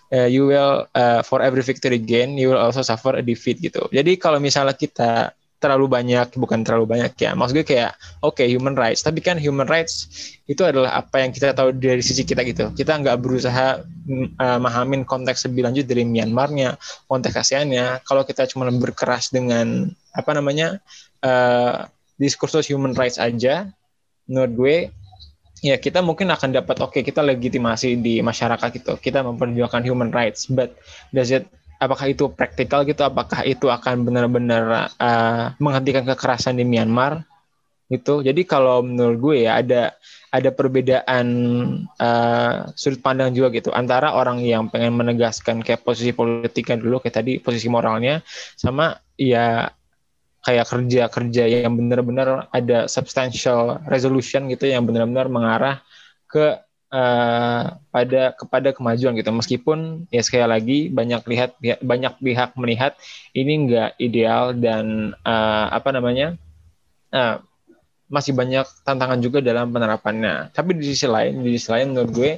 uh, you will uh, for every victory gain you will also suffer a defeat gitu. Jadi kalau misalnya kita terlalu banyak bukan terlalu banyak ya. Maksud gue kayak oke okay, human rights. Tapi kan human rights itu adalah apa yang kita tahu dari sisi kita gitu. Kita nggak berusaha uh, memahami konteks lebih lanjut dari Myanmarnya konteks ASEAN-nya. Kalau kita cuma berkeras dengan apa namanya uh, diskursus human rights aja menurut gue ya kita mungkin akan dapat oke okay, kita legitimasi di masyarakat gitu. Kita memperjuangkan human rights. But does it apakah itu praktikal gitu? Apakah itu akan benar-benar uh, menghentikan kekerasan di Myanmar? Gitu. Jadi kalau menurut gue ya ada ada perbedaan uh, sudut pandang juga gitu. Antara orang yang pengen menegaskan kayak posisi politiknya dulu kayak tadi posisi moralnya sama ya kayak kerja-kerja yang benar-benar ada substantial resolution gitu yang benar-benar mengarah ke uh, pada kepada kemajuan gitu meskipun ya sekali lagi banyak lihat banyak pihak melihat ini enggak ideal dan uh, apa namanya uh, masih banyak tantangan juga dalam penerapannya tapi di sisi lain di sisi lain menurut gue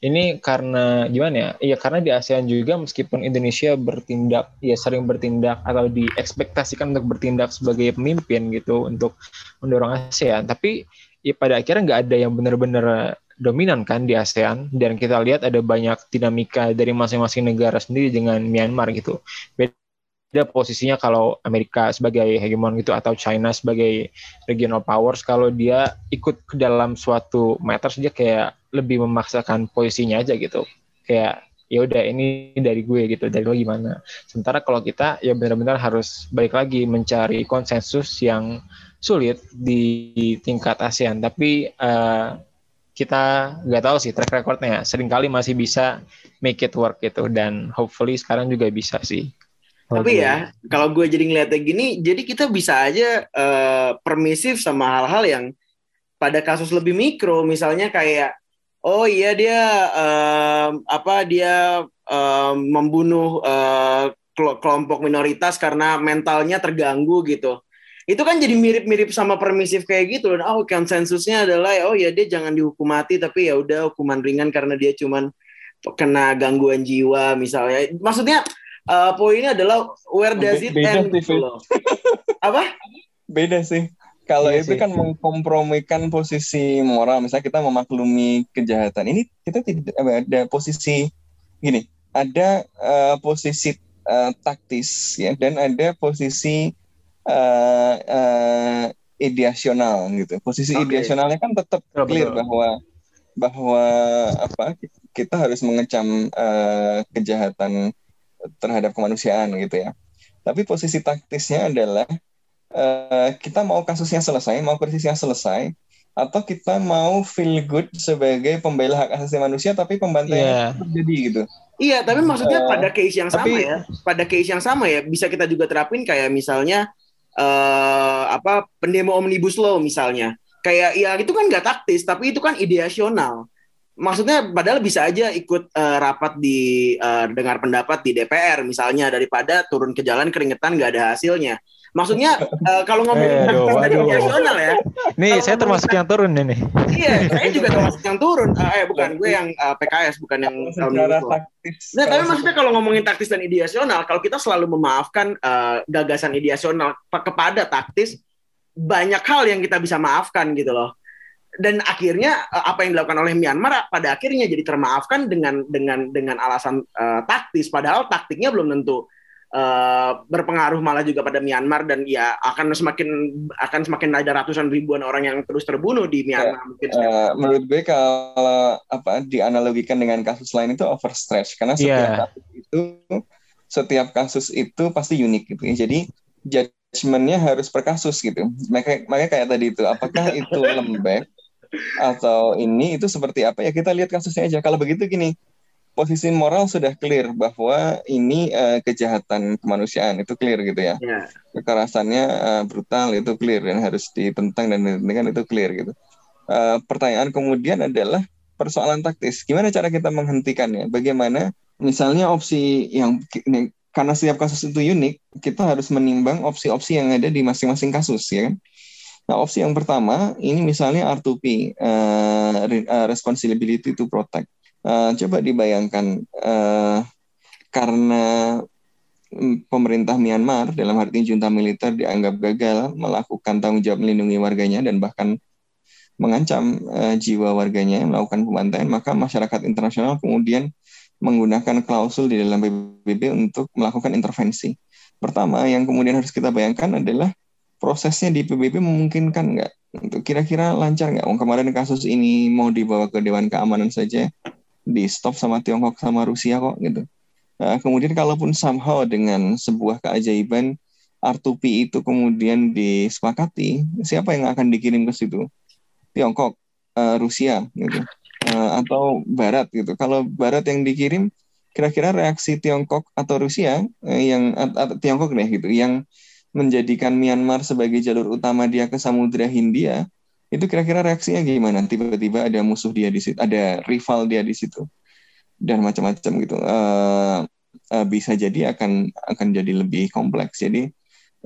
ini karena gimana ya? Iya karena di ASEAN juga meskipun Indonesia bertindak ya sering bertindak atau diekspektasikan untuk bertindak sebagai pemimpin gitu untuk mendorong ASEAN, tapi ya pada akhirnya nggak ada yang benar-benar dominan kan di ASEAN dan kita lihat ada banyak dinamika dari masing-masing negara sendiri dengan Myanmar gitu. Beda posisinya kalau Amerika sebagai hegemon gitu atau China sebagai regional powers kalau dia ikut ke dalam suatu matters dia kayak lebih memaksakan posisinya aja gitu. Kayak ya udah ini dari gue gitu dari lo gimana sementara kalau kita ya benar-benar harus balik lagi mencari konsensus yang sulit di tingkat ASEAN tapi uh, kita nggak tahu sih track recordnya. Seringkali masih bisa make it work gitu dan hopefully sekarang juga bisa sih. Tapi ya kalau gue jadi ngeliatnya gini jadi kita bisa aja uh, permisif sama hal-hal yang pada kasus lebih mikro. Misalnya kayak oh iya dia um, apa dia um, membunuh uh, kelompok minoritas karena mentalnya terganggu gitu itu kan jadi mirip-mirip sama permisif kayak gitu dan oh konsensusnya adalah oh ya dia jangan dihukum mati tapi ya udah hukuman ringan karena dia cuman kena gangguan jiwa misalnya. Maksudnya uh, poinnya adalah where does it beda end sih, gitu loh. apa? Beda sih. Kalau iya itu sih. kan mengkompromikan posisi moral. Misalnya kita memaklumi kejahatan. Ini kita tidak ada posisi gini ada uh, posisi uh, taktis ya dan ada posisi uh, uh, ideasional gitu. Posisi okay. ideasionalnya kan tetap clear bahwa bahwa apa kita harus mengecam uh, kejahatan terhadap kemanusiaan gitu ya. Tapi posisi taktisnya adalah uh, kita mau kasusnya selesai, mau krisisnya selesai, atau kita mau feel good sebagai pembela hak asasi manusia tapi pembantaian yeah. terjadi gitu. Iya, tapi maksudnya uh, pada case yang sama tapi, ya, pada case yang sama ya bisa kita juga terapin kayak misalnya uh, apa pendemo omnibus law misalnya. Kayak ya itu kan nggak taktis tapi itu kan ideasional maksudnya padahal bisa aja ikut uh, rapat di uh, dengar pendapat di DPR misalnya daripada turun ke jalan keringetan nggak ada hasilnya Maksudnya uh, kalau ngomongin eh, nasional ya. Nih, saya termasuk yang turun ini. Iya, saya juga termasuk yang turun. Uh, eh bukan gue yang uh, PKS, bukan yang secara taktis. Nah, tapi maksudnya kalau ngomongin taktis dan ideasional, kalau kita selalu memaafkan uh, gagasan ideasional kepada taktis, banyak hal yang kita bisa maafkan gitu loh. Dan akhirnya apa yang dilakukan oleh Myanmar pada akhirnya jadi termaafkan dengan dengan dengan alasan uh, taktis padahal taktiknya belum tentu uh, berpengaruh malah juga pada Myanmar dan ya akan semakin akan semakin ada ratusan ribuan orang yang terus terbunuh di Myanmar. Ya, mungkin uh, menurut gue kalau apa dianalogikan dengan kasus lain itu overstretch karena setiap yeah. kasus itu setiap kasus itu pasti unik gitu ya. Jadi judgementnya harus per kasus gitu. Makanya, makanya kayak tadi itu apakah itu lembek atau ini itu seperti apa ya kita lihat kasusnya aja. Kalau begitu gini, posisi moral sudah clear bahwa ini uh, kejahatan kemanusiaan itu clear gitu ya. Yeah. Kekerasannya uh, brutal itu clear dan harus ditentang dan dihentikan itu clear gitu. Uh, pertanyaan kemudian adalah persoalan taktis. Gimana cara kita menghentikannya? Bagaimana misalnya opsi yang ini, karena setiap kasus itu unik, kita harus menimbang opsi-opsi yang ada di masing-masing kasus ya kan. Nah, opsi yang pertama ini misalnya R2P, uh, responsibility to protect Uh, coba dibayangkan uh, karena pemerintah Myanmar dalam arti junta militer dianggap gagal melakukan tanggung jawab melindungi warganya dan bahkan mengancam uh, jiwa warganya melakukan pembantaian maka masyarakat internasional kemudian menggunakan klausul di dalam PBB untuk melakukan intervensi. Pertama yang kemudian harus kita bayangkan adalah prosesnya di PBB memungkinkan nggak? Untuk kira-kira lancar nggak? Oh, kemarin kasus ini mau dibawa ke Dewan Keamanan saja di stop sama Tiongkok sama Rusia kok gitu. Nah, kemudian kalaupun somehow dengan sebuah keajaiban R2P itu kemudian disepakati, siapa yang akan dikirim ke situ? Tiongkok, uh, Rusia, gitu, uh, atau Barat gitu. Kalau Barat yang dikirim, kira-kira reaksi Tiongkok atau Rusia uh, yang atau Tiongkok deh gitu, yang menjadikan Myanmar sebagai jalur utama dia ke Samudra Hindia, itu kira-kira reaksinya gimana? Tiba-tiba ada musuh dia di situ, ada rival dia di situ dan macam-macam gitu. Uh, uh, bisa jadi akan akan jadi lebih kompleks. Jadi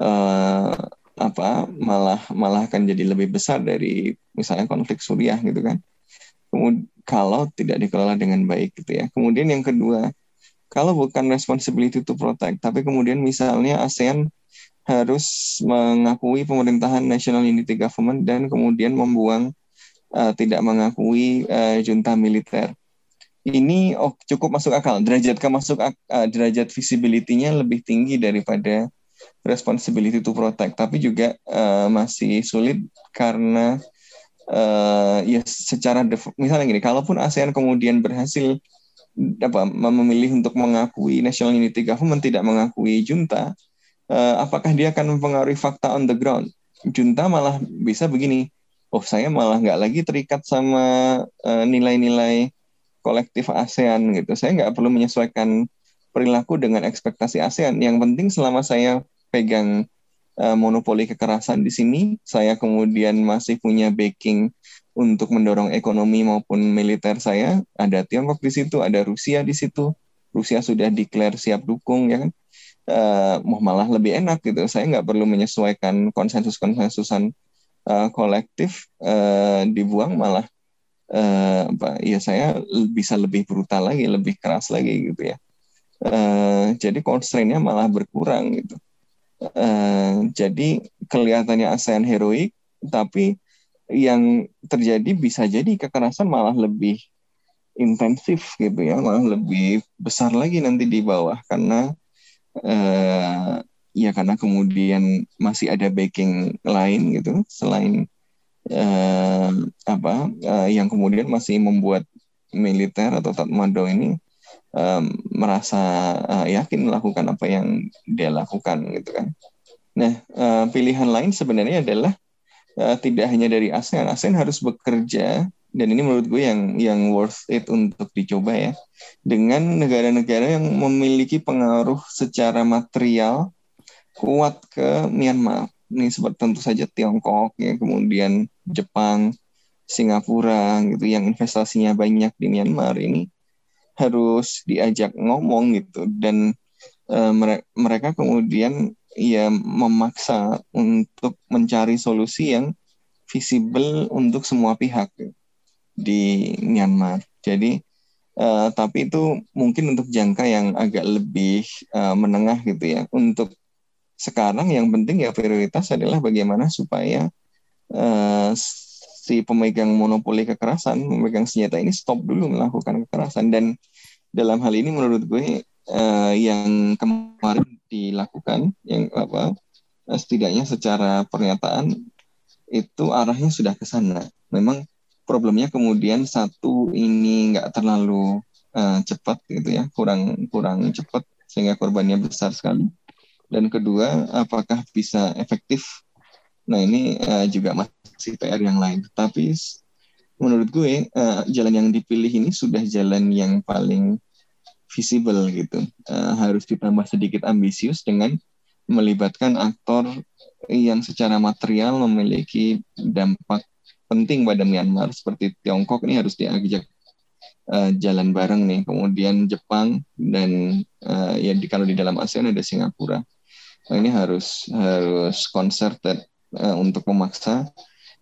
uh, apa malah malah akan jadi lebih besar dari misalnya konflik Suriah gitu kan. Kemudian kalau tidak dikelola dengan baik gitu ya. Kemudian yang kedua kalau bukan responsibility to protect tapi kemudian misalnya ASEAN harus mengakui pemerintahan national unity government dan kemudian membuang uh, tidak mengakui uh, junta militer ini oh, cukup masuk akal. Derajat masuk uh, derajat visibility-nya lebih tinggi daripada responsibility to protect, tapi juga uh, masih sulit karena uh, ya secara misalnya gini, kalaupun ASEAN kemudian berhasil apa memilih untuk mengakui national unity government tidak mengakui junta, apakah dia akan mempengaruhi fakta on the ground? Junta malah bisa begini, oh saya malah nggak lagi terikat sama nilai-nilai uh, kolektif ASEAN gitu. Saya nggak perlu menyesuaikan perilaku dengan ekspektasi ASEAN. Yang penting selama saya pegang uh, monopoli kekerasan di sini, saya kemudian masih punya backing untuk mendorong ekonomi maupun militer saya. Ada Tiongkok di situ, ada Rusia di situ. Rusia sudah declare siap dukung ya kan. Uh, malah lebih enak gitu. Saya nggak perlu menyesuaikan konsensus-konsensusan uh, kolektif uh, dibuang malah uh, apa ya saya bisa lebih brutal lagi lebih keras lagi gitu ya. Uh, jadi constraintnya malah berkurang gitu. Uh, jadi kelihatannya ASEAN heroik tapi yang terjadi bisa jadi kekerasan malah lebih intensif gitu ya malah lebih besar lagi nanti di bawah. Karena uh, ya karena kemudian masih ada backing lain gitu selain uh, apa uh, yang kemudian masih membuat militer atau Tatmadaw ini um, merasa uh, yakin melakukan apa yang dia lakukan gitu kan. Nah uh, pilihan lain sebenarnya adalah uh, tidak hanya dari ASEAN, ASEAN harus bekerja dan ini menurut gue yang yang worth it untuk dicoba ya. Dengan negara-negara yang memiliki pengaruh secara material kuat ke Myanmar. Ini seperti tentu saja Tiongkok ya kemudian Jepang Singapura gitu yang investasinya banyak di Myanmar ini harus diajak ngomong gitu. Dan uh, mereka kemudian ya memaksa untuk mencari solusi yang visible untuk semua pihak di Myanmar. Jadi uh, tapi itu mungkin untuk jangka yang agak lebih uh, menengah gitu ya. Untuk sekarang yang penting ya prioritas adalah bagaimana supaya uh, si pemegang monopoli kekerasan, memegang senjata ini stop dulu melakukan kekerasan dan dalam hal ini menurut gue uh, yang kemarin dilakukan yang apa setidaknya secara pernyataan itu arahnya sudah ke sana. Memang problemnya kemudian satu ini nggak terlalu uh, cepat gitu ya, kurang kurang cepat sehingga korbannya besar sekali. Dan kedua apakah bisa efektif? Nah ini uh, juga masih PR yang lain. Tapi menurut gue uh, jalan yang dipilih ini sudah jalan yang paling visible gitu. Uh, harus ditambah sedikit ambisius dengan melibatkan aktor yang secara material memiliki dampak penting pada Myanmar seperti Tiongkok ini harus diajak uh, jalan bareng nih. Kemudian Jepang dan uh, ya di kalau di dalam ASEAN ada Singapura. Nah, ini harus harus concerted uh, untuk memaksa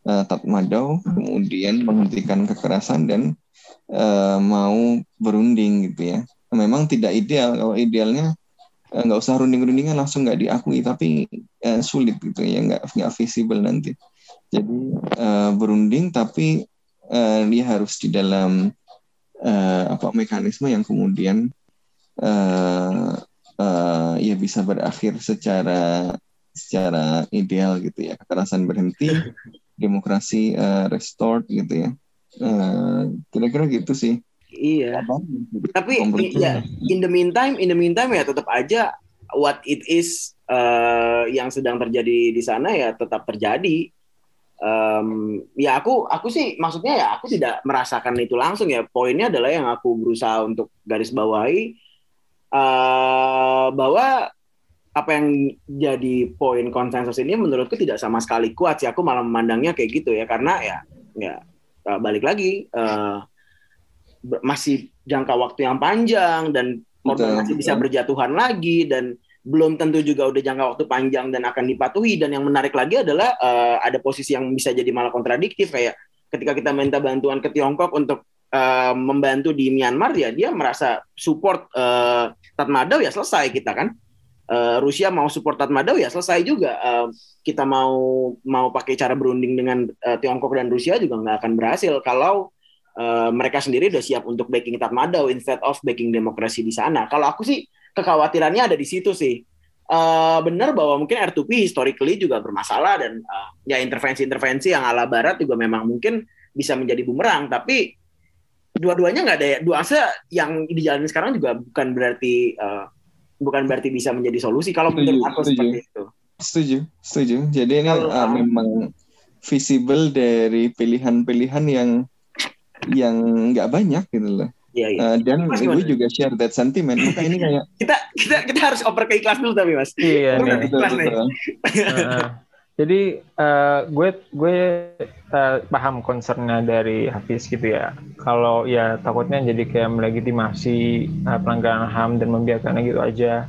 uh, Tatmadaw kemudian menghentikan kekerasan dan uh, mau berunding gitu ya. Memang tidak ideal. Kalau idealnya eh, nggak usah runding-rundingan langsung nggak diakui tapi eh, sulit gitu ya. Nggak nggak visible nanti jadi eh, berunding tapi eh, dia harus di dalam eh, apa mekanisme yang kemudian eh, eh, ya bisa berakhir secara secara ideal gitu ya kekerasan berhenti demokrasi eh, restored gitu ya Eh, kira-kira gitu sih Iya. Apa? Tapi ya in the meantime, in the meantime ya tetap aja what it is eh, yang sedang terjadi di sana ya tetap terjadi. Em, ya aku aku sih maksudnya ya aku tidak merasakan itu langsung ya. Poinnya adalah yang aku berusaha untuk garis bawahi eh, bahwa apa yang jadi poin konsensus ini menurutku tidak sama sekali kuat sih. Aku malah memandangnya kayak gitu ya karena ya ya eh, balik lagi ber- masih jangka waktu yang panjang dan korban masih bisa berjatuhan lagi dan belum tentu juga udah jangka waktu panjang dan akan dipatuhi. Dan yang menarik lagi adalah eh, ada posisi yang bisa jadi malah kontradiktif. Kayak ketika kita minta bantuan ke Tiongkok untuk eh, membantu di Myanmar ya dia merasa support eh, Tatmadaw ya selesai kita kan. Eh, Rusia mau support Tatmadaw ya selesai juga. Eh, kita mau mau pakai cara berunding dengan eh, Tiongkok dan Rusia juga nggak akan berhasil. Kalau eh, mereka sendiri udah siap untuk backing Tatmadaw instead of backing demokrasi di sana. Kalau aku sih kekhawatirannya ada di situ sih. Eh, benar bahwa mungkin R2P historically juga bermasalah dan eh, ya intervensi-intervensi yang ala Barat juga memang mungkin bisa menjadi bumerang. Tapi dua-duanya nggak ada ya. Dua asa yang dijalani sekarang juga bukan berarti eh, bukan berarti bisa menjadi solusi. Kalau Setuju, menurut aku setuju. seperti itu. Setuju, setuju. Jadi ini Kalau- uh, memang visible dari pilihan-pilihan yang yang nggak banyak gitu loh. Iya, iya. Uh, dan Mas, gue juga share that sentiment. Maka ini kayak kita kita kita harus oper ke ikhlas dulu tapi mas. Iya Betul, nih. betul, Ikhlas betul. Heeh. Jadi eh, gue gue eh, paham concernnya dari Hafiz gitu ya. Kalau ya takutnya jadi kayak melegitimasi eh, pelanggaran HAM dan membiarkannya gitu aja.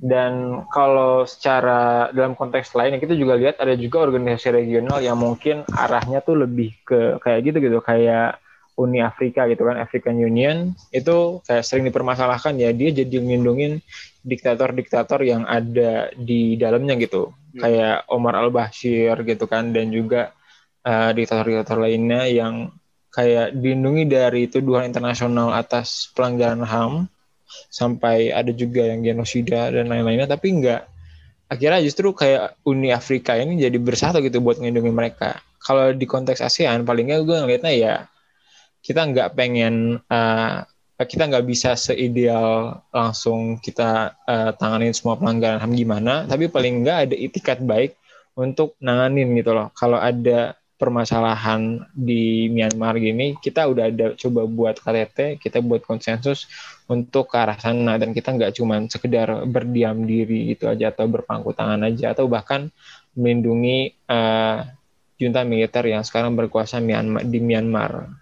Dan kalau secara dalam konteks lain kita juga lihat ada juga organisasi regional yang mungkin arahnya tuh lebih ke kayak gitu gitu kayak Uni Afrika gitu kan African Union itu kayak sering dipermasalahkan ya dia jadi melindungi diktator-diktator yang ada di dalamnya gitu. Hmm. kayak Omar Al Bashir gitu kan dan juga eh, diktator-diktator lainnya yang kayak dilindungi dari tuduhan internasional atas pelanggaran HAM sampai ada juga yang genosida dan lain-lainnya tapi enggak akhirnya justru kayak Uni Afrika ini jadi bersatu gitu buat melindungi mereka. Kalau di konteks ASEAN paling nggak gue ngeliatnya ya kita nggak pengen eh, kita nggak bisa seideal langsung kita eh, tanganin semua pelanggaran HAM gimana, tapi paling nggak ada itikat baik untuk nanganin gitu loh. Kalau ada permasalahan di Myanmar gini, kita udah ada coba buat KTT, kita buat konsensus untuk ke arah sana dan kita nggak cuma sekedar berdiam diri gitu aja atau berpangku tangan aja atau bahkan melindungi eh, junta militer yang sekarang berkuasa Myanmar, di Myanmar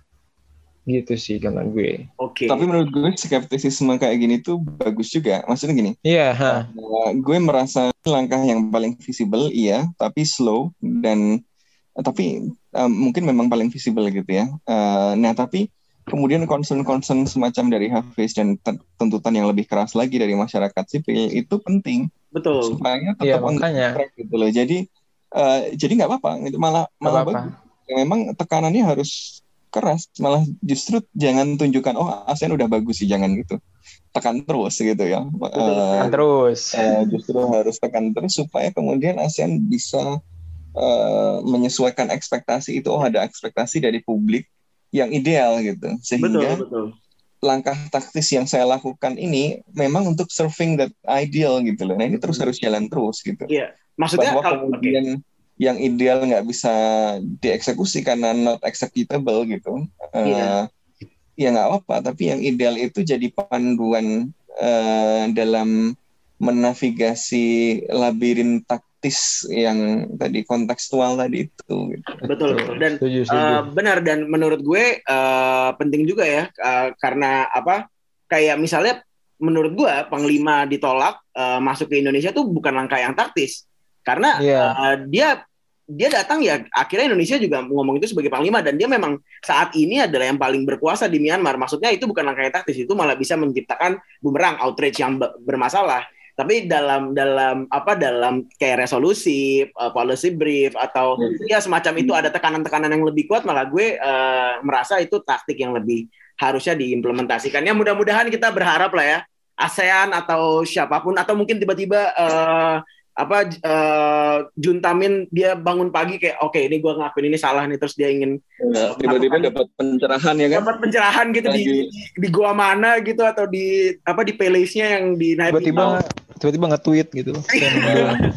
gitu sih kata gue. Oke. Tapi menurut gue skeptisisme kayak gini tuh bagus juga. Maksudnya gini, Iya, ha. uh, gue merasa langkah yang paling visible iya, tapi slow dan tapi uh, mungkin memang paling visible gitu ya. Uh, nah tapi kemudian concern-concern semacam dari Hafiz dan tuntutan yang lebih keras lagi dari masyarakat sipil itu penting Betul. supaya Iya, tetap on the makanya. track gitu loh. Jadi uh, jadi nggak apa-apa, itu malah malah apa-apa. bagus. Memang tekanannya harus keras, malah justru jangan tunjukkan oh ASEAN udah bagus sih, jangan gitu. Tekan terus gitu ya. Uh, Kan terus. uh, justru harus tekan terus supaya kemudian ASEAN bisa uh, menyesuaikan ekspektasi itu oh ada ekspektasi dari publik yang ideal gitu Betul, sehingga betul. langkah taktis yang saya lakukan ini memang untuk serving that ideal gitu loh. Nah ini terus harus jalan terus gitu. Iya. Maksudnya Bahwa kalau kemudian yang ideal nggak bisa dieksekusi karena not executable gitu. Eh, Iya. Ya nggak apa-apa. Tapi yang ideal itu jadi panduan eh, dalam menavigasi labirin taktis yang tadi kontekstual tadi itu. Gitu. Betul, betul. Dan setuju, setuju. Eh, benar dan menurut gue eh, penting juga ya eh, karena apa kayak misalnya menurut gue panglima ditolak eh, masuk ke Indonesia tuh bukan langkah yang taktis karena Iya. eh, dia dia datang ya akhirnya Indonesia juga ngomong itu sebagai panglima dan dia memang saat ini adalah yang paling berkuasa di Myanmar maksudnya itu bukan langkah yang taktis itu malah bisa menciptakan bumerang outrage yang be- bermasalah Tapi dalam dalam apa dalam kayak resolusi, uh, policy brief atau ya semacam itu ada tekanan-tekanan yang lebih kuat malah gue uh, merasa itu taktik yang lebih harusnya diimplementasikan. Ya mudah-mudahan kita berharap lah ya ASEAN atau siapa pun atau mungkin tiba-tiba uh, apa uh, Juntamin dia bangun pagi kayak oke okay, ini gue ngakuin ini salah nih terus dia ingin ya, tiba-tiba dapat pencerahan ya kan? Dapat pencerahan gitu di, di di gua mana gitu atau di apa di playlistnya yang di tiba-tiba tiba-tiba nge-tweet gitu.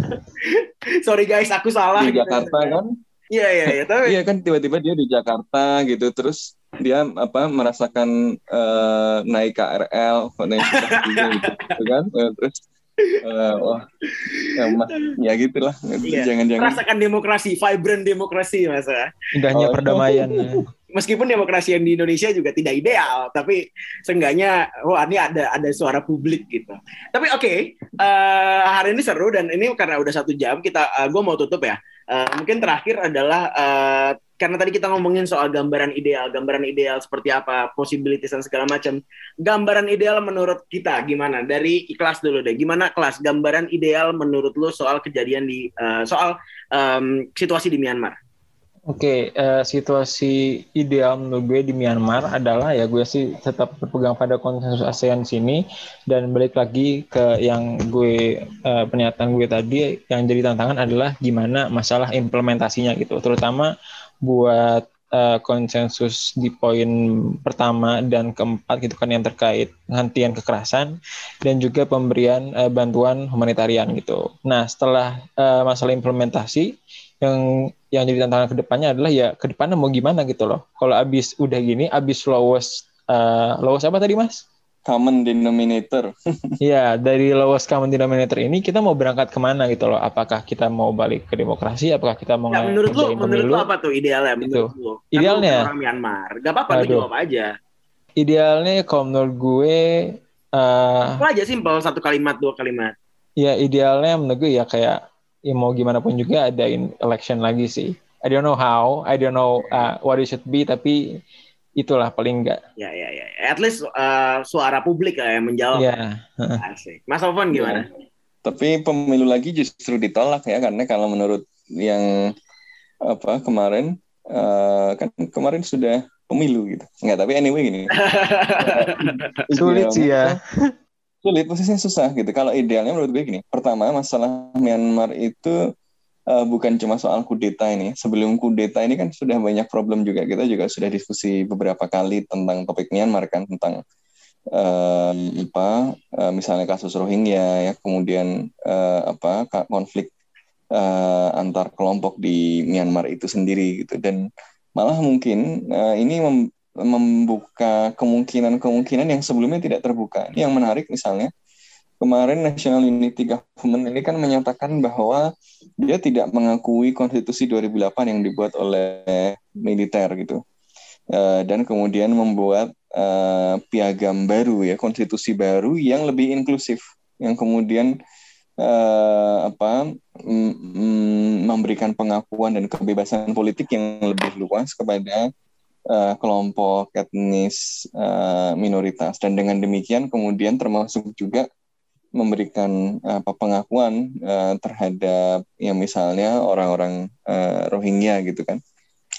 Sorry guys aku salah di Jakarta gitu. kan? Iya iya iya tapi iya kan tiba-tiba dia di Jakarta gitu terus dia apa merasakan uh, naik KRL naik gitu, gitu kan? Terus uh, wah. Ya, mas, ya gitulah. Iya. jangan-jangan. Rasakan demokrasi vibrant demokrasi mas indahnya oh, perdamaian meskipun demokrasi yang di Indonesia juga tidak ideal tapi seenggaknya wah ini ada ada suara publik gitu. Tapi oke okay, uh, eh, hari ini seru dan ini karena udah satu jam kita uh, eh, gue mau tutup ya. Uh, mungkin terakhir adalah uh, karena tadi kita ngomongin soal gambaran ideal, gambaran ideal seperti apa, possibilities dan segala macam. Gambaran ideal menurut kita gimana? Dari kelas dulu deh. Gimana kelas? Gambaran ideal menurut lo soal kejadian di uh, soal um, situasi di Myanmar? Oke, okay, uh, eh, situasi ideal menurut gue di Myanmar adalah ya gue sih tetap berpegang pada konsensus ASEAN sini dan balik lagi ke yang gue uh, pernyataan gue tadi yang jadi tantangan adalah gimana masalah implementasinya gitu, terutama buat uh, konsensus di poin pertama dan keempat gitu kan yang terkait penghentian kekerasan dan juga pemberian uh, bantuan humanitarian gitu. Nah setelah uh, masalah implementasi yang yang jadi tantangan ke depannya adalah ya ke depannya mau gimana gitu loh. Kalau abis udah gini, abis lowest uh, lowest apa tadi mas? Common denominator. Iya, dari lowest common denominator ini kita mau berangkat ke mana gitu loh? Apakah kita mau balik ke demokrasi? Apakah kita mau ya, menurut lu, menurut lu apa tuh idealnya? Menurut gitu. lu? Kan Idealnya orang Myanmar. Gak apa-apa lu jawab aja. Idealnya kalau menurut gue uh, apa aja simpel satu kalimat dua kalimat. Ya idealnya menurut gue ya kayak ya mau gimana pun juga ada election lagi sih. I don't know how, I don't know uh, what it should be, tapi itulah paling enggak. Ya ya ya. At least uh, suara publik lah yang menjawab. Ya. Asik. Mas Alfon gimana? Ya. Tapi pemilu lagi justru ditolak ya karena kalau menurut yang apa kemarin uh, kan kemarin sudah pemilu gitu. Enggak, tapi anyway gini. Sulit sih ya. Sulit posisinya susah gitu. Kalau idealnya menurut gue gini. Pertama masalah Myanmar itu uh, bukan cuma soal kudeta ini. Sebelum kudeta ini kan sudah banyak problem juga. Kita juga sudah diskusi beberapa kali tentang topik Myanmar kan tentang uh, apa uh, misalnya kasus Rohingya ya, kemudian uh, apa konflik uh, antar kelompok di Myanmar itu sendiri gitu dan malah mungkin uh, ini mem membuka kemungkinan-kemungkinan yang sebelumnya tidak terbuka. Ini yang menarik misalnya kemarin National Unity Government ini kan menyatakan bahwa dia tidak mengakui konstitusi 2008 yang dibuat oleh militer gitu. Uh, dan kemudian membuat uh, piagam baru ya, konstitusi baru yang lebih inklusif yang kemudian uh, apa mm, memberikan pengakuan dan kebebasan politik yang lebih luas kepada kelompok etnis minoritas dan dengan demikian kemudian termasuk juga memberikan apa pengakuan uh, terhadap yang misalnya orang-orang uh, Rohingya gitu kan.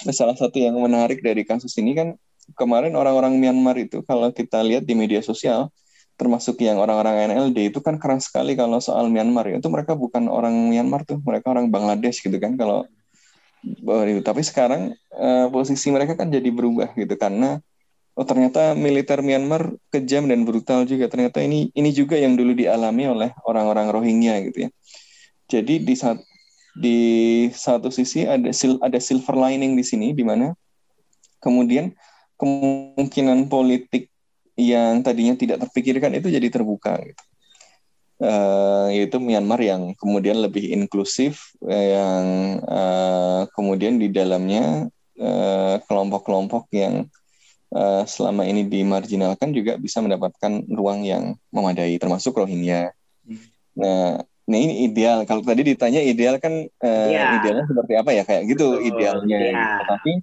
Nah, salah satu yang menarik dari kasus ini kan kemarin orang-orang Myanmar itu kalau kita lihat di media sosial termasuk yang orang-orang NLD itu kan keras sekali kalau soal Myanmar ya. Itu mereka bukan orang Myanmar tuh, mereka orang Bangladesh gitu kan kalau tapi sekarang uh, posisi mereka kan jadi berubah gitu karena oh ternyata militer Myanmar kejam dan brutal juga. Ternyata ini ini juga yang dulu dialami oleh orang-orang Rohingya gitu ya. Jadi di saat di satu sisi ada sil, ada silver lining di sini di mana kemudian kemungkinan politik yang tadinya tidak terpikirkan itu jadi terbuka gitu. Uh, yaitu Myanmar yang kemudian lebih inklusif yang uh, kemudian di dalamnya kelompok-kelompok uh, kelompok -kelompok yang uh, selama ini dimarginalkan juga bisa mendapatkan ruang yang memadai, termasuk Rohingya. Hmm. Nah, nah ini ideal. Kalau tadi ditanya ideal kan uh, eh, yeah. idealnya seperti apa ya kayak gitu oh, idealnya. Yeah. Tapi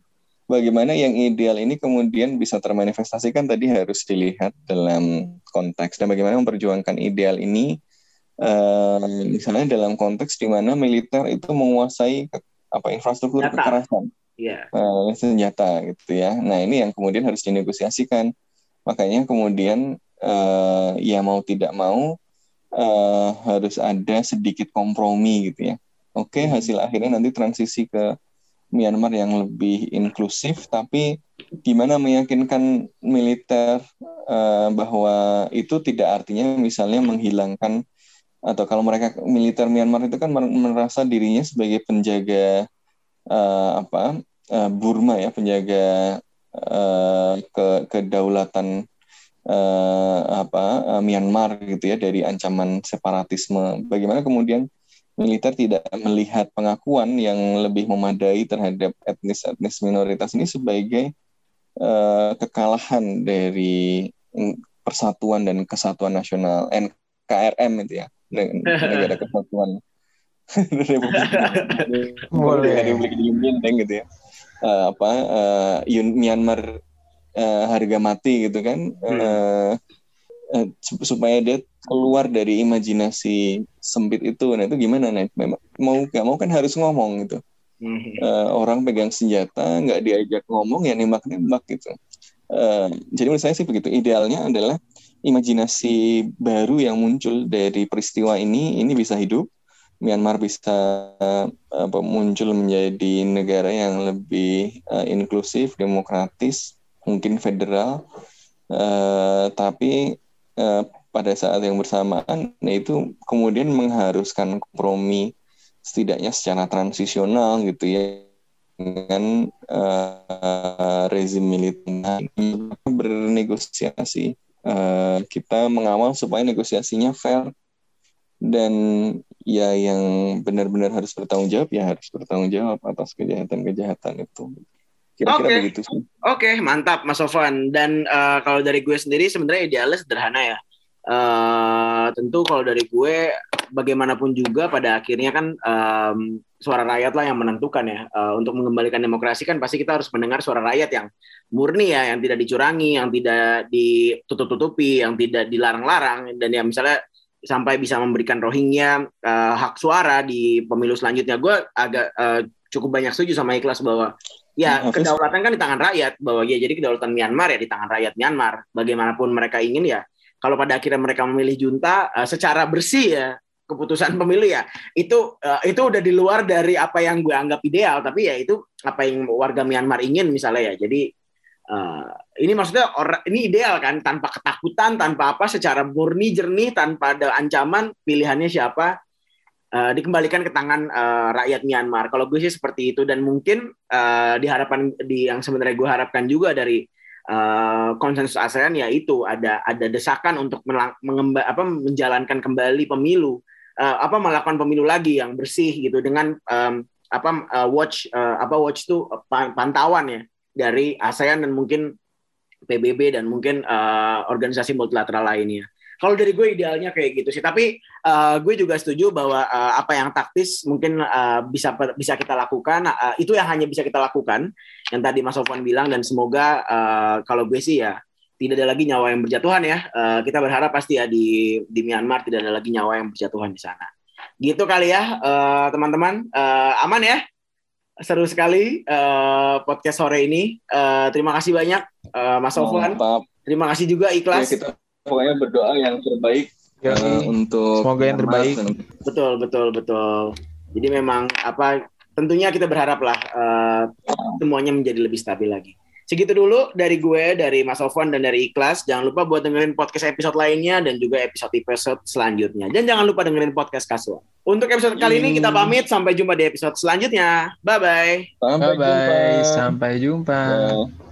bagaimana yang ideal ini kemudian bisa termanifestasikan tadi harus dilihat dalam konteks dan bagaimana memperjuangkan ideal ini eh, misalnya dalam konteks di mana militer itu menguasai apa infrastruktur Senjata. kekerasan Iya. eh, senjata gitu ya. Nah ini yang kemudian harus dinegosiasikan. Makanya kemudian eh, ya mau tidak mau eh, harus ada sedikit kompromi gitu ya. Oke hasil akhirnya nanti transisi ke Myanmar yang lebih inklusif, tapi gimana meyakinkan militer eh, bahwa itu tidak artinya misalnya menghilangkan atau kalau mereka militer Myanmar itu kan mer- merasa dirinya sebagai penjaga eh, apa eh, Burma ya penjaga eh, ke kedaulatan eh, apa eh, Myanmar gitu ya dari ancaman separatisme. Bagaimana kemudian militer tidak melihat pengakuan yang lebih memadai terhadap etnis-etnis minoritas ini sebagai eh, kekalahan dari persatuan dan kesatuan nasional NKRM itu ya Neg- negara kesatuan Republik Boleh. Republik Union gitu ya Eh, apa Yun- Myanmar eh, harga mati gitu kan Eh, eh, sup- supaya dia keluar dari imajinasi sempit itu. Nah itu gimana nih memang mau gak mau kan harus ngomong gitu. Mhm. Eh, orang pegang senjata nggak diajak ngomong ya nembak nembak gitu. Eh, jadi menurut saya sih begitu. Idealnya adalah imajinasi baru yang muncul dari peristiwa ini ini bisa hidup Myanmar bisa eh, apa, muncul menjadi negara yang lebih eh, inklusif demokratis mungkin federal Eh, tapi eh, pada saat yang bersamaan nah itu kemudian mengharuskan kompromi setidaknya secara transisional gitu ya dengan eh, rezim militer bernegosiasi. Eh, kita mengawal supaya negosiasinya fair dan ya yang benar-benar harus bertanggung jawab ya harus bertanggung jawab atas kejahatan-kejahatan itu kira-kira Oke. begitu sih Oke, mantap Mas Sofwan. Dan eh, kalau dari gue sendiri sebenarnya idealnya sederhana ya. Eh, tentu kalau dari gue bagaimanapun juga pada akhirnya kan em, suara rakyat lah yang menentukan ya. Eh, untuk mengembalikan demokrasi kan pasti kita harus mendengar suara rakyat yang murni ya, yang tidak dicurangi, yang tidak ditutup-tutupi, yang tidak dilarang-larang dan yang misalnya sampai bisa memberikan Rohingya eh, hak suara di pemilu selanjutnya. Gue agak eh, cukup banyak setuju sama Ikhlas bahwa ya kedaulatan kan di tangan rakyat bahwa ya jadi kedaulatan Myanmar ya di tangan rakyat Myanmar. Bagaimanapun mereka ingin ya kalau pada akhirnya mereka memilih junta eh, secara bersih ya keputusan pemilu ya itu eh, itu udah di luar dari apa yang gue anggap ideal. Tapi ya itu apa yang warga Myanmar ingin misalnya ya. Jadi ini maksudnya orang ini ideal kan tanpa ketakutan tanpa apa secara murni jernih tanpa ada ancaman pilihannya siapa eh, dikembalikan ke tangan eh, rakyat Myanmar. Kalau gue sih seperti itu dan mungkin eh, di harapan di yang sebenarnya gue harapkan juga dari eh, konsensus ASEAN yaitu ada ada desakan untuk mengemba, apa, menjalankan kembali pemilu eh, apa melakukan pemilu lagi yang bersih gitu dengan em, apa eh, watch eh, apa watch itu eh, pa- pantauan ya dari ASEAN dan mungkin PBB dan mungkin eh, organisasi multilateral lainnya. Kalau dari gue idealnya kayak gitu sih. Tapi eh, gue juga setuju bahwa eh, apa yang taktis mungkin eh, bisa bisa kita lakukan. eh, itu yang hanya bisa kita lakukan. Yang tadi Mas Sofwan bilang dan semoga eh, kalau gue sih ya tidak ada lagi nyawa yang berjatuhan ya. Eh, kita berharap pasti ya di di Myanmar tidak ada lagi nyawa yang berjatuhan di sana. Gitu kali ya teman-teman. Eh, aman ya? Seru sekali eh, podcast sore ini. Eh, terima kasih banyak eh, Mas Sofwan. Terima kasih juga Ya, Ikhlas. kita pokoknya berdoa yang terbaik Ya, eh, untuk Semoga yang terbaik. dan- Betul, betul, betul. Jadi memang apa tentunya kita berharap lah eh, semuanya menjadi lebih stabil lagi. Segitu dulu dari gue, dari Mas Sofwan dan dari Ikhlas. Jangan lupa buat dengerin podcast episode lainnya dan juga episode-episode selanjutnya. Dan jangan lupa dengerin podcast Kasua. Untuk episode kali ini kita pamit. Sampai jumpa di episode selanjutnya. Bye-bye. Sampai Bye bye, jumpa. sampai jumpa. Ya.